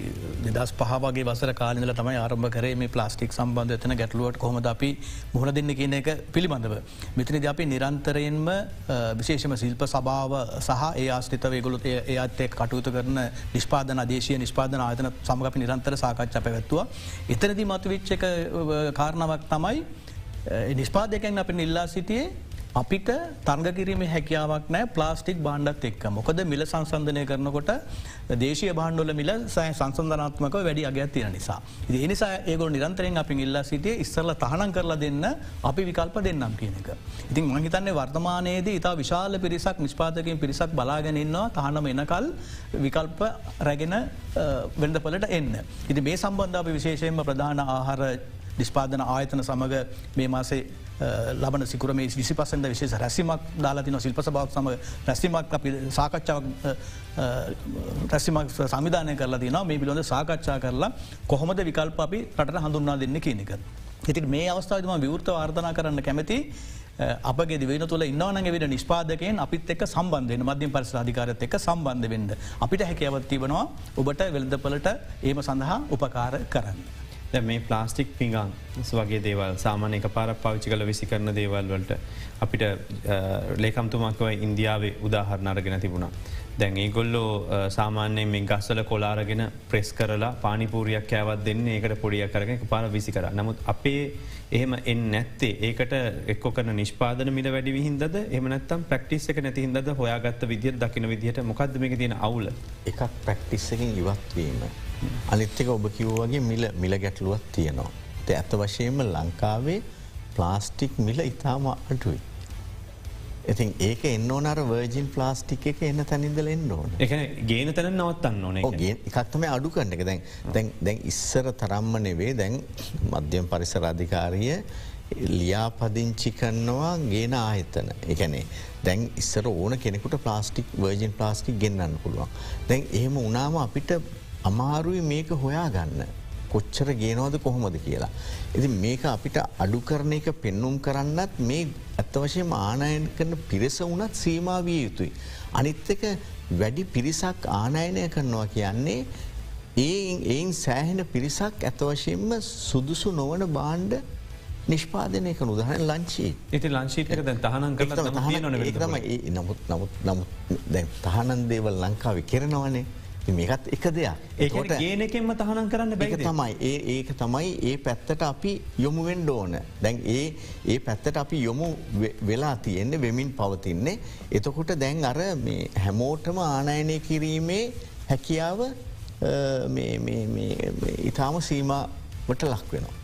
නිදස් පහගේ වසර කාලල තමයි ආරම්භ කරේ මේ ප්ලාස්ටික් සම්බන්ධ එතන ගැටලුවට කොහොමද අපි මුහුණ දෙන්න කියන එක පිළිබඳව. මෙතනද අපි නිරන්තරයෙන්ම විශේෂම ශිල්ප සභාව සහ ඒ ආස්තිත වේගුලුත් ඒ අත්තේ කටයුතු කරන නිෂ්පාදන දේශය නිෂ්පාදන ආතන සමගපි නිරන්තර සාකච්ඡ පැවැත්තුව. එතනදි මතු විච්චක කාරණාවක් තමයි නිස්පාදකැන් අප නිල්ලා සිටියේ අපිට තර්ග කිරීම හැකියාවක් නෑ ප්ලාස්ටික් බාණ්ඩත් එක්ක මොකද මිල සංසන්ධනය කරනකොට දේශය බාණ්ඩොල මිල සය සංසන්ධනාත්මක වැඩි අගයක් තියෙන නිසා. ඒ නිසා ඒගොල් නිරන්තරයෙන් අපි ඉල්ලා සිටිය ඉස්සරල තහනම් කරලා දෙන්න අපි විකල්ප දෙන්නම් කියන එක. ඉතින් මහිතන්නේ වර්තමානයේද ඉතා විශාල පිරිසක් නිෂ්පාතකින් පිරිසක් බලාගෙනන්නවා තහනම එනකල් විකල්ප රැගෙන වෙඩපලට එන්න. ඉති මේ සම්බන්ධ අපි විශේෂයෙන්ම ප්‍රධාන ආහාර නිස්පාදන ආයතන සමඟ මේ මාසේ ලබන සිකුරම විසි පසට විශේෂ රැසිමක් දාලාතින ශිල්පස බවක් සම රැසිමක් අපි සාකච්ඡාවක් රැසිමක් සමිධානය කරලා තින මේ පිළිබඳ සාකච්ඡා කරලා කොහොමද විකල්ප අපි රට හඳුන්නා දෙන්න කියනක. ඉති මේ අවස්ථාවම විවෘත වාර්ධනා කරන්න කැමති අපගේ දිවෙන තුළ ඉන්නවනගේ විට නිස්පාදකයෙන් අපිත් එක් සම්බන්ධය මධ්‍යම පරිස අධිකාරත් එක් සම්බන්ධ වෙන්ද. අපිට හැකියවත්තිබනවා ඔබට වෙල්දපලට ඒම සඳහා උපකාර කරන්න. මේ ප්ලාස්ටික් පිඟන් වගේ දේවල් සාමානය එක පාර පවිච්චි කල විසි කරන දේවල් වලට අපිට ලේකම්තුමක්ව ඉන්දියාවේ උදාහරණ අරගෙන තිබුණා. දැන් ඒගොල්ලෝ සාමාන්‍යයෙන් මේ ගස්සල කොලාරගෙන ප්‍රෙස් කරලා පානිපූරියක් කෑවත් දෙන්න ඒකට පොඩිය කරගෙන එක පාර විසි කර නමුත් අපේ එහෙම එන් නැත්තේ ඒකට එක්කො කන නිෂ්පාදන මිල වැඩි විහින්දද එමනත්තම් ප්‍රක්ටිස් එක නැතිහින්ද හොයාගත්ත විදිියට දකින විදිහට මොකක්ද මේ තියෙන අවුල එකක් ප්‍රක්ටිස්සකින් ඉවත්වීම. අනිත්තක ඔබ කිව්වගේ මිල මිල ගැටලුවත් තියෙනවා. ඇත්ත වශයෙන්ම ලංකාවේ ප්ලාස්ටික් මිල ඉතාම අටුයි. ඉතින් ඒක එන්න ඕනර වර්ජින් ප්ලාස්ටික් එක එන්න තැනින්දල එන්න ඕන. එක ගේන තැන නවත්තන්න ඕන එකක්තම අඩු කරන එක. දැන් දැන් දැන් ඉස්සර තරම්ම නෙවේ දැන් මධ්‍යම පරිසර අධිකාරිය ලියාපදිංචි කරනවා ගේන ආහිතන එකනේ දැන් ඉස්සර ඕන කෙනෙකුට ප්ලාස්ටික් වර්ජින් ප්ලාස්ටික් ගෙන්න්න පුළුවන්. දැන් එහෙම උනාම අපිට අමාරුයි මේක හොයා ගන්න. කොච්චර ගේනවද කොහොමද කියලා. ඉති මේක අපිට අඩු කරන එක පෙන්නුම් කරන්නත් මේ ඇත්තවශයෙන් ආනයන කරන පිරිස වනත් සීමාවිය යුතුයි. අනිත්තක වැඩි පිරිසක් ආනයනය කරනවා කියන්නේ ඒ එයින් සෑහෙන පිරිසක් ඇතවශයෙන්ම සුදුසු නොවන බාණ්ඩ නිෂ්පාදනය කන උදහන ලංචී ඉති ලංශීතක දැ තහනන් කර නම නමුත් නමුත් නමුත් දැ තහනන් දේවල් ලංකාව කෙරනවනේ මේකත් එක දෙයක්. ඒකට ගේනකෙන්ම තහනම් කරන්න බැ තමයි. ඒ ඒක තමයි ඒ පැත්තට අපි යොමුුවෙන්ඩ ඕන. දැන් ඒ ඒ පැත්තට අපි යොමු වෙලා තියෙන්නේ වෙමින් පවතින්නේ. එතකොට දැන් අර මේ හැමෝටම ආනයනය කිරීමේ හැකියාව ඉතාම සීමට ලක් වෙනවා.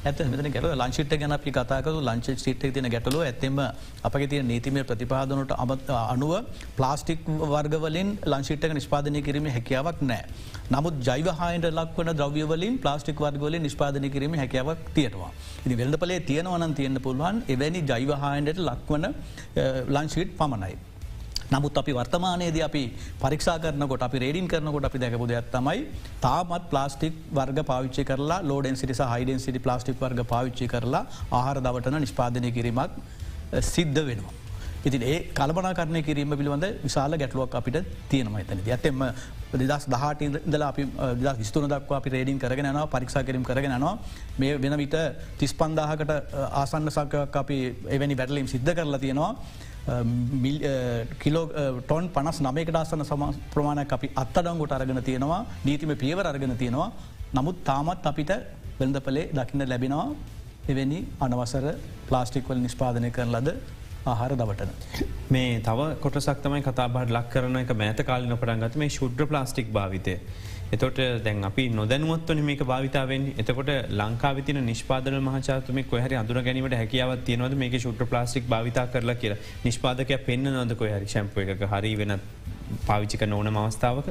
ඇත මෙතන ගැල ලංචිට ගැන අපි කතාකතු ලංච සිට තින ගැටලුව ඇත්තෙම අපගේ තිය නීතිමය ප්‍රතිපාදනට අමත් අනුව ප්ලාස්ටික් වර්ගවලින් ලංචිට්ක නිස්පාදනය කිරීම හැකියාවක් නෑ. නමුත් ජයිවහායට ලක්වන ද්‍රව්‍යවලින් ප්ලාස්ටික් වර්ගවලින් නිස්පාදනය කිරීම හැකියාවක් තියෙනවා. ඉනි වෙල්ඩපලේ තියෙනවනන් තියෙන්න්න පුළුවන් එවැනි ජයිවහායන්ට ලක්වන ලංචිට් පමණයි. නමුත් අපි වර්තමානයේද අපි පරික්ෂා කරනකොට අපි රේඩින් කරනකොට අපි දැකපු දෙයක් තමයි තාමත් ප්ලාස්ටික් වර්ග පාවිච්චි කරලා ලෝඩෙන් සිටි හයිඩෙන් සිටි ප්ලාස්ටික් වර්ග පාවිච්චි කරලා ආහාර දවටන නිෂ්පාදනය කිරීමක් සිද්ධ වෙනවා. ඉතින් ඒ කල්පනා කරණය කිරීම පිළිබඳ විශාල ගැටලුවක් අපිට තියෙනම එතන ඇත්තෙම දෙදස් දහට ඉදලා අපි දස් විස්තුන දක්ව අපි රේඩින් කරගෙන නවා පරික්ෂා කිරීම කරගෙන නවා මේ වෙන විට තිස් පන්දාහකට ආසන්න සක්කයක් අපි එවැනි වැටලීම් සිද්ධ කරලා තියෙනවා. කිලෝ ටොන් පනස් නමයකට අස්සන සම ප්‍රමාණයක් අපි අත්තඩංගොට අරගෙන තියෙනවා නීතිම පියවර අරගෙන තියෙනවා නමුත් තාමත් අපිට වෙළඳපලේ දකින්න ලැබෙනවා එවැනි අනවසර ප්ලාස්ටික්වල නිෂ්පාදනය කරන ලද ආහාර දවටන. මේ තව කොටසක්තමයි කතාබට ලක් කරන එක මෑත කාලින පටන්ගත මේ ශුද්‍ර ප්ලාස්ටික් භාවිතය. එතොට දැන් අපි නොදැනුවත්වන මේක භාවිතාවෙන් එතකොට ලංකාවිතින නිෂ්පාදන මහචාතුම කොහරි අඳුර ගැනීමට හැකියාවත් තියනවද? මේක ශුට්‍ර ප්ලාස්ටික් භාවිතා කරලා කියලා. නිෂ්පාදකය පෙන්න්න නොද කොහරි ශැම්ප එක හරි වෙන පාවිච්චික නොවන මවස්ථාවක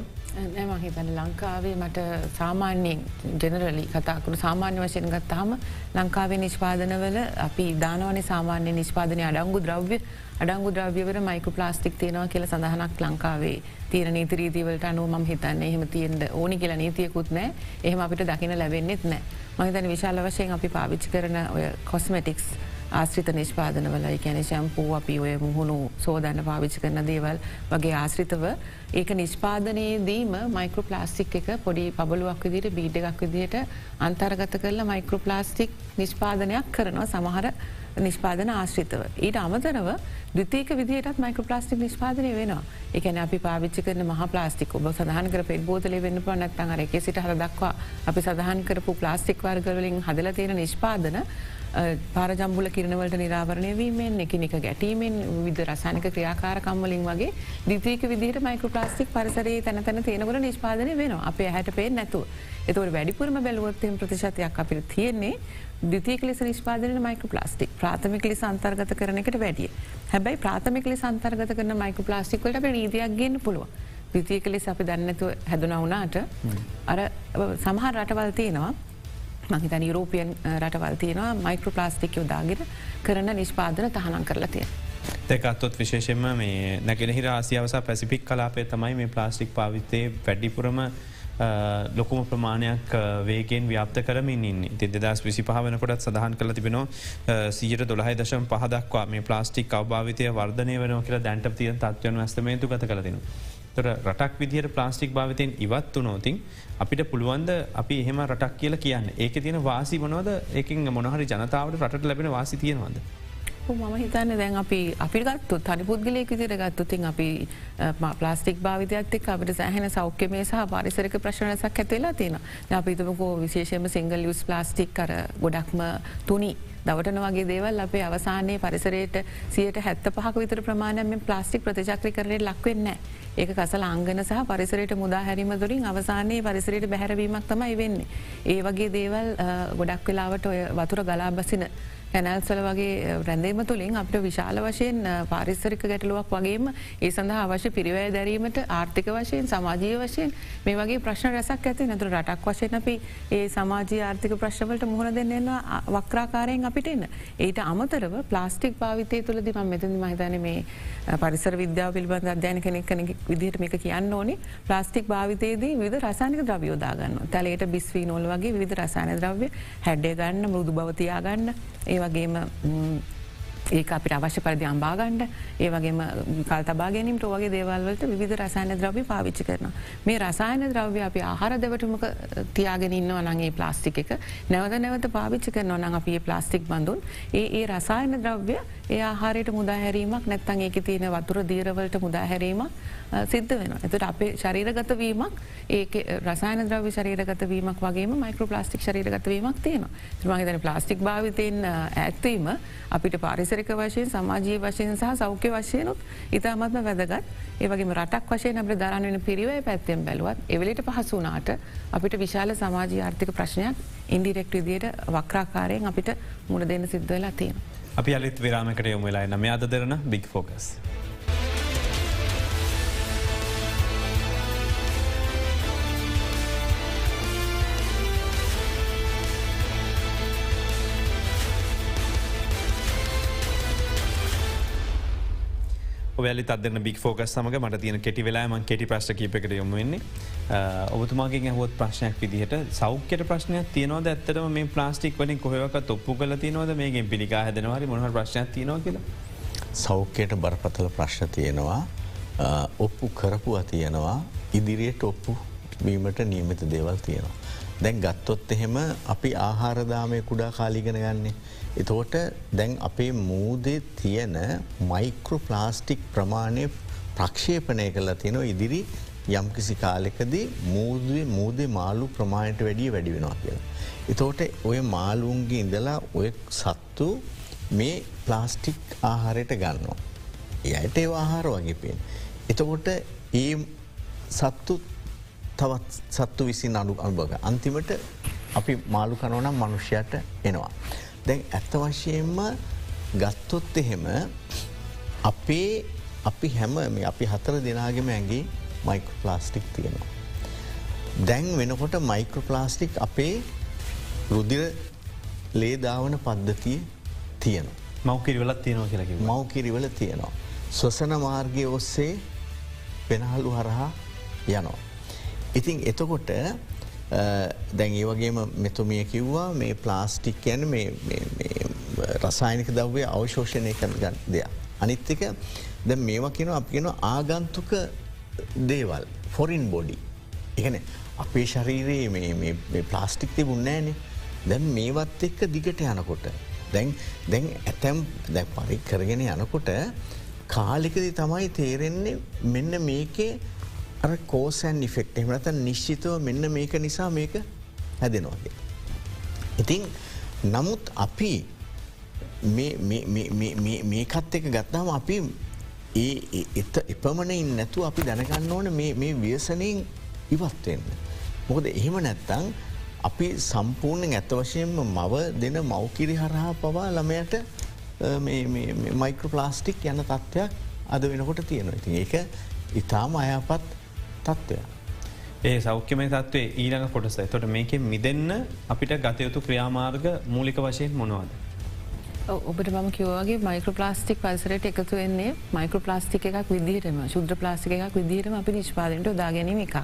නෑ මහිතන ලංකාවේ මට සාමාන්‍යයෙන් ජෙනරලි කතාකරු සාමාන්‍ය වශයෙන් ගත්තාම ලංකාවේ නිෂ්පාදනවල අපි දානවනේ සාමාන්‍ය නිෂ්පාදනය අඩංගු ද්‍රව්‍ය අඩංගු ද්‍රව්‍යවර මයිකු ප්ලාස්ටික් තියෙනවා කියල සඳහනක් ලංකාවේ තීර නීතිරීතිවලට අනුව ම හිතන්න. එහෙම තියෙන්ට ඕනි කියලා නීතියකුත් නෑ. එහෙම අපිට දකින ලැබෙන්න්නෙත් නෑ. මහිතන විශාල වශයෙන් අපි පාවිච්චි කරන ඔය කොස්මටික්ස් ආශ්‍රිත නිෂ්පාදනවල කැන ශැම්පූ අපි ඔය මුහුණු සෝදන්න පාවිච්චි කරන දේවල් වගේ ආශ්‍රිතව ඒක නිෂ්පාදනයේදීම මයිකෝ ප්ලාස්ටික් එක පොඩි පබලුවක් විදිට බීඩ එකක් විදියට අන්තර්ගත කරලා මයිකෝ ප්ලාස්ටික් නිෂ්පාදනයක් කරනවා සමහර නිෂ්පාදන ආශ්‍රිතව. ඊට අමතරව දෘතික විදිහටත් මයික ප්ලාස්ටික් නිෂ්පාදනය වෙනවා එකන අපි පාවිච්චි කරන මහ ප්ලාස්ටික් ඔබ සඳහන් කර පෙත් බෝතල වෙන්න පනත්තන් අර එක සිට හල දක්වා අපි සඳහන් කරපු ප්ලාස්ටික් වර්ගවලින් හදල තියෙන නිෂ්පාදන පාරජම්බුල කිරණවලට නිරාවරණය වීමෙන් එකනික ගැටීමෙන් විද රසානික ක්‍රියාකාරකම්වලින් වගේ දිතීක විදිට මයික ප්ලාස්ටික් පරිසරයේ තැන තැන තියෙනකට නිෂ්පාදනය වෙනවා. අප හැට පේ නැතුව. එතවට වැඩිපුරම බැලුවොත්තෙන් ප්‍රතිශතයක් අපිට තියෙන්නේ දිතියක ලෙස නිෂ්පාදන මයික ප්ලාස්ටික් ප්‍රාථමික ලෙස අන්තර්ගත කරන එකට වැඩිය. හැබැයි ප්‍රාථමික ලෙස අන්තර්ගත කරන මයික ප්ලාස්ටික්වලට අප නීතියක් ගන්න පුළුව දිතියක ලෙස අපි දන්නතු හැදුන වුණාට අර සමහර රටවල් තියෙනවා මහිතන යුරෝපියන් රටවල් තියෙනවා මයිකෝ ප්ලාස්ටික් යොදාගෙන කරන නිෂ්පාදන තහනම් කරලා තිය. දෙකත්තුත් විශේෂෙන්ම මේ නැගෙනහිර ආසියාවස පැසිපික් කලාපේ තමයි මේ ප්ලාස්ටික් පාවිත්තේ වැඩිපුරම ලොකුම ප්‍රමාණයක් වේගෙන් ව්‍යාප්ත කරමින් ඉන්නේ ති දෙදස් විසි පහ වනකොටත් සඳහන් කළ තිබෙනවා සීට දොළහයි දශම් පහදක්වා මේ ප්ලාස්ටික් අවභාවිතය වර්ධනය වන කියලා දැන්ට තිය තත්වයන් ඇස්තමේතු ගත කලතිනවා. තොර රටක් විදිහයට ප්ලාස්ටික් භාවිතයෙන් ඉවත් වනෝතින් අපිට පුළුවන්ද අපි එහෙම රටක් කියල කියන්න ඒක තියෙන වාසි වනෝද ඒකින් මොනහරි ජනතාවට රට ලැබෙන වාසි තියෙනවද. මම හිතන්න දැන් අපි අපි ගත්තු තනි පුද්ගලයක විදිර ගත්තුතින් අපි ප්ලාස්ටික් භාවිතයක්තික් අපට සෑහෙන සෞඛ්‍ය මේ සහ පාරිසරක ප්‍රශ්නසක් ඇතිවෙලා තියෙන අපිතමකෝ විශේෂම සිංගල් යුස් ප්ලාස්ටික් කර ගොඩක්ම තුනි දවටන වගේ දේවල් අපේ අවසානයේ පරිසරයට සියට හැත්ත පහක විතර ප්‍රමාණයම ප්ලාස්ටික් ප්‍රතිචක්‍රි කරයට ලක්වෙන්න. ඒක කසල අංගන සහ පරිසරයට මුදා හැරීම දුරින් අවසානයේ පරිසරයට බැහැරවීමක් තමයි වෙන්නේ. ඒ වගේ දේවල් ගොඩක් වෙලාවට ඔය වතුර ගලා බසින කැනල්ස්වල වගේ රැඳේම තුළින් අපට විශාල වශයෙන් පාරිස්සරික ගැටලුවක් වගේම ඒ සඳහා අවශ්‍ය පිරිවෑ දැරීමට ආර්ථික වශයෙන් සමාජීය වශයෙන් මේ වගේ ප්‍රශ්න රැසක් ඇති නැතුර රටක් වශයෙන් අපි ඒ සමාජී ආර්ථික ප්‍රශ්වලට මුහුණ දෙන්නවා වක්්‍රාකාරයෙන් අපිට එන්න. ඒට අමතරව ප්ලාස්ටික් භාවිතය තුළ දිම මෙතති මහිතන මේ පරිසර විද්‍යාව පිළිබඳ අධ්‍යයන කෙනෙක් කනෙ විදිහට මේක කියන්න ඕනේ. ප්ලාස්ටික් භාවිතයේදී විද රසානික ද්‍රවයෝදාගන්න තලයට බිස්වී නොල් වගේ විධ රසාන ද්‍රව්‍ය හැඩ්ඩය ගන්න මෘදු භවතියාගන්න ඒ වගේම ඒ අපිට අවශ්‍ය පරිදි අම්බාගණ්ඩ ඒ වගේම කල් තබා ගැනීම වගේ දේවල්වලට විධ රසායන ද්‍රව්‍ය පාවිච්චි කරන. මේ රසායන ද්‍රව්‍ය අපි ආහාර දෙවටමක තියාගෙනන්න වනගේ ප්ලාස්ටික් එක නැවත නැවත පාවිච්චි කරන නං අපේ ප්ලාස්ටික් බඳුන් ඒ ඒ රසායන ද්‍රව්‍ය ඒ ආහාරයට මුදාහැරීමක් නැත්තන් ඒක තියෙන වතුර දීරවලට මුදාහැරීමක් සිද්ධ වෙන. එතට අපේ ශරීරගත වීමක් ඒ රසායන ද්‍රව්‍ය ශරීරගත වීමක් වගේ මයිකෝ ප්ලාස්ටික් ශරීරගත වීමක් තියෙන. මහිතන ප්ලාස්ටික් භාවිතයෙන් ඇත්වීම අපිට පාරිසරික වශයෙන් සමාජී වශයෙන් සහ සෞඛ්‍ය වශයනුත් ඉතාමත්ම වැදගත් ඒවගේ රටක් වශයෙන් අප දරන්න වෙන පිරිවය පැත්තෙන් බැලුවත් එවලට පහසුනාට අපිට විශාල සමාජී ආර්ථික ප්‍රශ්නයක් ඉන්ඩිරෙක්ට විදියට වක්්‍රාකාරයෙන් අපිට මුණ දෙන්න සිද්ධ වෙලා තියෙන. අපි අලිත් විරාමකට යොම වෙලා නම අද දෙරන බික් ෆෝකස්. වැලි තදන්න බික් ෆෝකස් සමඟ මට තියෙන කෙටි වෙලාම කෙටි ප්‍රශ් කීපකට යොමුවෙන්නේ ඔබතුමාගේ හොත් ප්‍රශ්නයක් විදිහට සෞඛ්‍යයට ප්‍රශ්නයක් තියනවද ඇත්තටම මේ ප්ලාස්ටික් වලින් කොහවක ඔප්පු කල තිනවද මේගෙන් පිළිකා හැදනවාරි මොහ ප්‍රශ්නයක් තියනවා කියලා? සෞඛ්‍යයට බරපතල ප්‍රශ්න තියෙනවා. ඔප්පු කරපුවා තියෙනවා. ඉදිරියට ඔප්පු වීමට නියමිත දේවල් තියෙනවා. දැන් ගත්තොත් එහෙම අපි ආහාරදාමය කුඩා කාලිගෙන ගන්නේ. එතෝට දැන් අපේ මූදේ තියෙන මයික්‍රෝ ප්ලාස්ටික් ප්‍රමාණය ප්‍රක්ෂේපනය කලා තියෙනවා ඉදිරි යම්කිසි කාලෙකදී මූදේ මූදේ මාලු ප්‍රමාණයට වැඩිය වැඩි වෙනවා කියලා. එතෝට ඔය මාලුන්ගේ ඉඳලා ඔය සත්තු මේ ප්ලාස්ටික් ආහාරයට ගන්නවා. එයට ඒ ආහාර වගේ පේෙන්. එතකොට ඒ සත්තු තවත් සත්තු විසින් අඩු අනුභග. අන්තිමට අපි මාළු කනවනම් මනුෂ්‍යයට එනවා. දැන් ඇත්ත වශයෙන්ම ගත්තොත් එහෙම අපේ අපි හැම මේ අපි හතර දෙනාගෙම ඇගේ මයිකෝපලාස්ටික් තියෙනවා. දැන් වෙනකොට මයිකෝපලාස්ටික් අපේ රුදිර ලේදාවන පද්ධතිය තියෙනවා. මවකිරිවලත් තියෙනවා කියලකි මවකිරිවල තියෙනවා. ස්වසන මාර්ගය ඔස්සේ පෙනහල්ලු හරහා යනවා. ඉතින් එතකොට දැන් ඒ වගේම මෙතුමිය කිව්වා මේ ප්ලාස්ටික් යන රසායනික දව්වේ අවශෝෂණය කරන ගන්න දෙයක්. අනිත්තික ද මේවා කියෙන අප කියෙන ආගන්තුක දේවල් ෆොරින් බොඩි. එකන අපේ ශරීරයේ මේ ප්ලාස්ටික් තිබුන්නෑනේ දැන් මේවත් එක්ක දිගට යනකොට. දැන් දැන් ඇතැම් දැ පරි කරගෙන යනකොට කාලිකදි තමයි තේරෙන්නේ මෙන්න මේකේ අර කෝසැන් ඉෆෙක්ට එමනත නිශ්චිතව මෙන්න මේක නිසා මේක හැදෙනවාගේ. ඉතිං නමුත් අපි මේකත් එක ගත්තාම අපි ඒ එත එපමණයින් නැතු අපි දැනගන්න ඕන මේ ව්‍යසනයෙන් ඉවත්වෙන්න. මොකද එහෙම නැත්තං අපි සම්පූර්ණෙන් ඇත්ත වශයෙන්ම මව දෙන මවකිරි හරහා පවා ළමයට මයික්‍රෝපලාස්ටික් යන තත්ත්වයක් අද වෙනකොට තියෙනවා. ඉතින් ඒක ඉතාම අයපත් තත්ත්වය. ඒ සෞඛ්‍යමය තත්වේ ඊළඟ කොටස තොට මේක මිදන්න අපිට ගතයුතු ක්‍රියාමාර්ග මූලික වශයෙන් මොනවාද. ඔබට මම කිවගේ මයිකෝ ප්ලාස්ටික් පරිසරට එකතු වෙන්නේ මයිකෝ ප්ලාස්ටික් එකක් විදිහටම ශුද්‍ර ප්ලාස්ටික එකක් විදිහටම අපි නිෂ්පාදනයට දාගැනීම එකක්.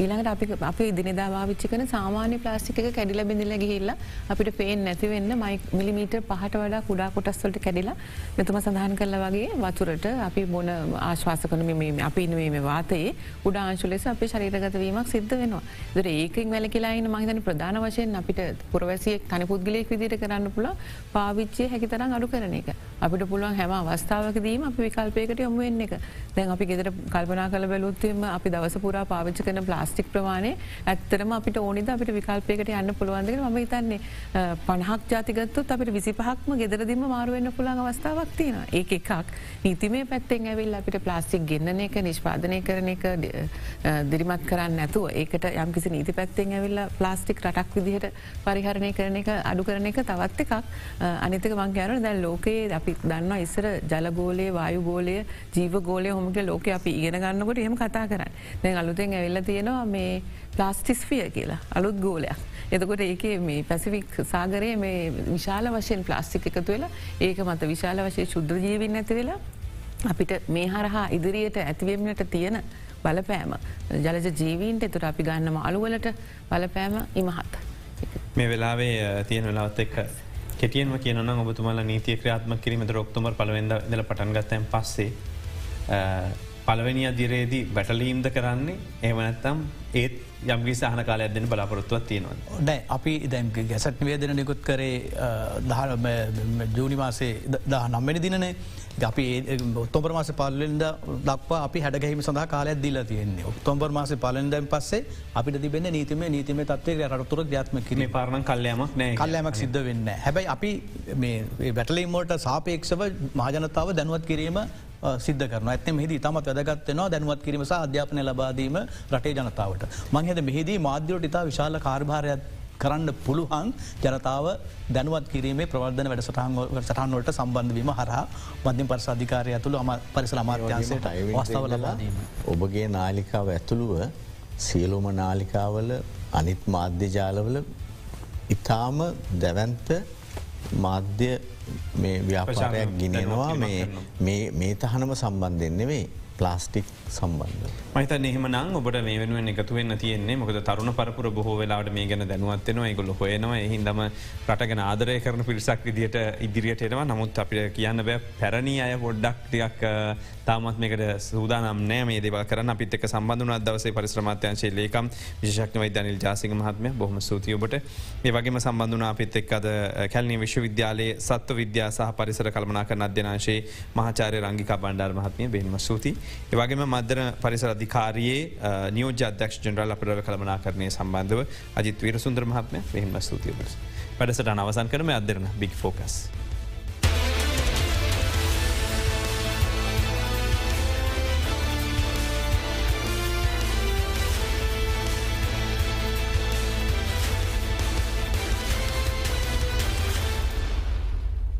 ඊළඟට අපි අපි දිනදා භාවිච්චි කන සාමාන්‍ය ප්ලාස්ටික කැඩිල බිඳල ගිහිල්ල අපිට පේෙන් නැතිවෙන්න මයි මිලිමීට පහට වඩා කුඩා කොටස්වලට කැඩිලා මෙතුම සඳහන් කරල වගේ වතුරට අපි බොන ආශ්වාස කන අපි මේ වාතයේ උඩාංශු ලෙස අප ශරීරගතවීමක් සිද්ධ වෙනවා. දර ඒකින් වැල කියලායින්න මහිතන ප්‍රධාන වශයෙන් අපිට පුරවැසියෙක් තනි පුද්ගලයෙක් විදිට කරන්න පුළ පාවිච්චය හැකි තරම් අඩු කරන එක. අපිට පුළුවන් හැම අවස්ථාවකදීම අපි විකල්පයකට යොමු වෙන්න එක. දැන් අපි ගෙදර කල්පනා කළ බැලුත්තම අපි දවස පුරා පාවිච්ච කන ප්ලාස් ප්ලාස්ටික් ප්‍රමාණය ඇත්තරම අපිට ඕනිද අපිට විකල්පයකට යන්න පුළුවන්දක ම හිතන්නේ. පණහක් ජාතිගත්තුත් අපිට විසිපහක්ම ගෙදරදිම මාරුවෙන්න්න පුළන් අවස්ථාවක් තියෙන ඒ එකක්. නීතිමේ පැත්තෙන් ඇවිල් අපිට ප්ලාස්ටික් ගෙන්න්න එක නිෂ්පාදනය කරන එක දිරිමත් කරන්න ඇතුව ඒකට යම්කිසි නීති පැත්තෙන් ඇවිල්ල ප්ලාස්ටික් රටක් විදිහට පරිහරණය කරන එක අඩු කරන එක තවත් එකක්. අනිතක මංකෑන දැල් ලෝකයේ අපි දන්න ඉස්සර ජලගෝලය වායුගෝලය ජීව ගෝලය හොමක ලෝක අපි ඉගෙන ගන්නකොට එහම කතා කරන්න දැන් අලුතෙන් ඇවිල්ල තියෙනවා තියෙනවා මේ ප්ලාස්ටිස්ෆිය කියලා අලුත් ගෝලයක්. එතකොට ඒක මේ පැසිෆික් සාගරය මේ විශාල වශයෙන් ප්ලාස්ටික් එකතු වෙලා ඒක මත විශාල වශය ශුද්‍ර ජීවින් ඇති වෙලා අපිට මේ හරහා ඉදිරියට ඇතිවෙන්නට තියෙන බලපෑම ජලජ ජීවීන්ට එතුට අපි ගන්නම අලුවලට බලපෑම ඉමහත්. මේ වෙලාවේ තියෙන වෙලාවත් එක්ක කෙටියන්ම කියනන ඔබතුමල නීතිය ක්‍රියාත්ම කිරීමට ඔක්තුමර් පලවෙද දල පටන්ගත්තයන් පස්සේ පලවෙනි අදිරේදී වැටලීම්ද කරන්නේ? එහමනැත්තම් ඒත් යම්ගි සහන කාල ඇදෙන බලාපොරොත්තුවත් තියෙනවා. නෑ අපි දැම් ගැසට නිවේදන නිකුත් කරේ ජූනි මාසේ දහ නම්මනි දිනනේ. අපි ඔත්තොබර මාස පල්ලෙන්ද දක්වා අපි හැඩගැහිම සඳහා කාලයක් දිල තියෙන්නේ. ඔක්තොම්බර් මාස පලෙන්දැන් පස්සේ අපිට තිබෙන නීතිම නීතිම තත්වේ රතුර ්‍යාත්ම කිරීම. පාරණ කල්යමක් නෑ කල්යමක් සිද්ධ වෙන්න හැබැයි අපි වැටලීමෝට සාපේක්ෂව මහජනතාව දැනුවත් කිරීම සිද්ධ කරන ඇත මෙහිදී තමත් වැදගත්වනවා දැනුවත් කිරීම සහ අධ්‍යාපනය ලබාදීම රටේ ජනතාවට. මංහෙද මෙහිදී මාධ්‍යයට ඉතා විශාල කාර්භාරයක් කරන්න පුළුවන් ජනතාව දැනුවත් කිරීමේ ප්‍රවර්ධන වැඩ සටහන්වලට සම්බන්ධවීම හරහා මධ්‍යම පරිසාධිකාරය ඇතුළු අම පරිසල අමාර්යාන්සයට වස්ථාව ලබාදීම. ඔබගේ නාලිකාව ඇතුළුව සියලුම නාලිකාවල අනිත් මාධ්‍ය ජාලවල ඉතාම දැවන්ත මාධ්‍ය මේ ව්‍යාපාරයක් ගිනනවා. මේ තහනම සම්බන්ධයෙන් නෙවෙයි ප්ලාස්ටික් සම්බන්ධ. මහිත එහෙම නම් ඔබට මේ වෙනුවෙන් එකතු වෙන්න තියෙන්නේ. මොකද තරුණ පරපුර බොහෝ වෙලාට මේ ගැන දැනුවත්වෙනවා ඒගොල්ල හොයනවා. එහින්දම රටගෙන ආදරය කරන පිරිසක් විදිට ඉදිරියට එනවා. නමුත් අපිට කියන්න බෑ පැරණි අය පොඩ්ඩක් ටියක් තාමත් මේකට සූදානම් නෑ මේ දේව කරන අපිත් එක සම්බඳධන අදවසේ පරිශ්‍රමාත්‍යංශේ ලේකම් විශක්න වෛදනිල් ජාසික මහත්මය බොහම සූතියඔබට ඒ වගේම සම්බඳධන අපිත් එක් අද කැල්නි විශ්වවිද්‍යාලයේ සත්ව විද්‍යා සහ පරිසර කල්මනා කර අධ්‍යනාශයේ මහාචාරය රංගික බණ්ඩාර් මහත්මය. බෙන්ම සූති ඒවගේම මධ්‍යන පරිසර අධිකාරයේ නියෝජ අධ්‍යක්ෂ ජනරල් අපරව කළමනා කරණය සම්බන්ධව අජිත් වීර සුන්ද්‍ර මහත්මය පෙහිම ස්තුතිය පට වැඩසට අනවසන් කරම අදරන බික් ෆෝකස්.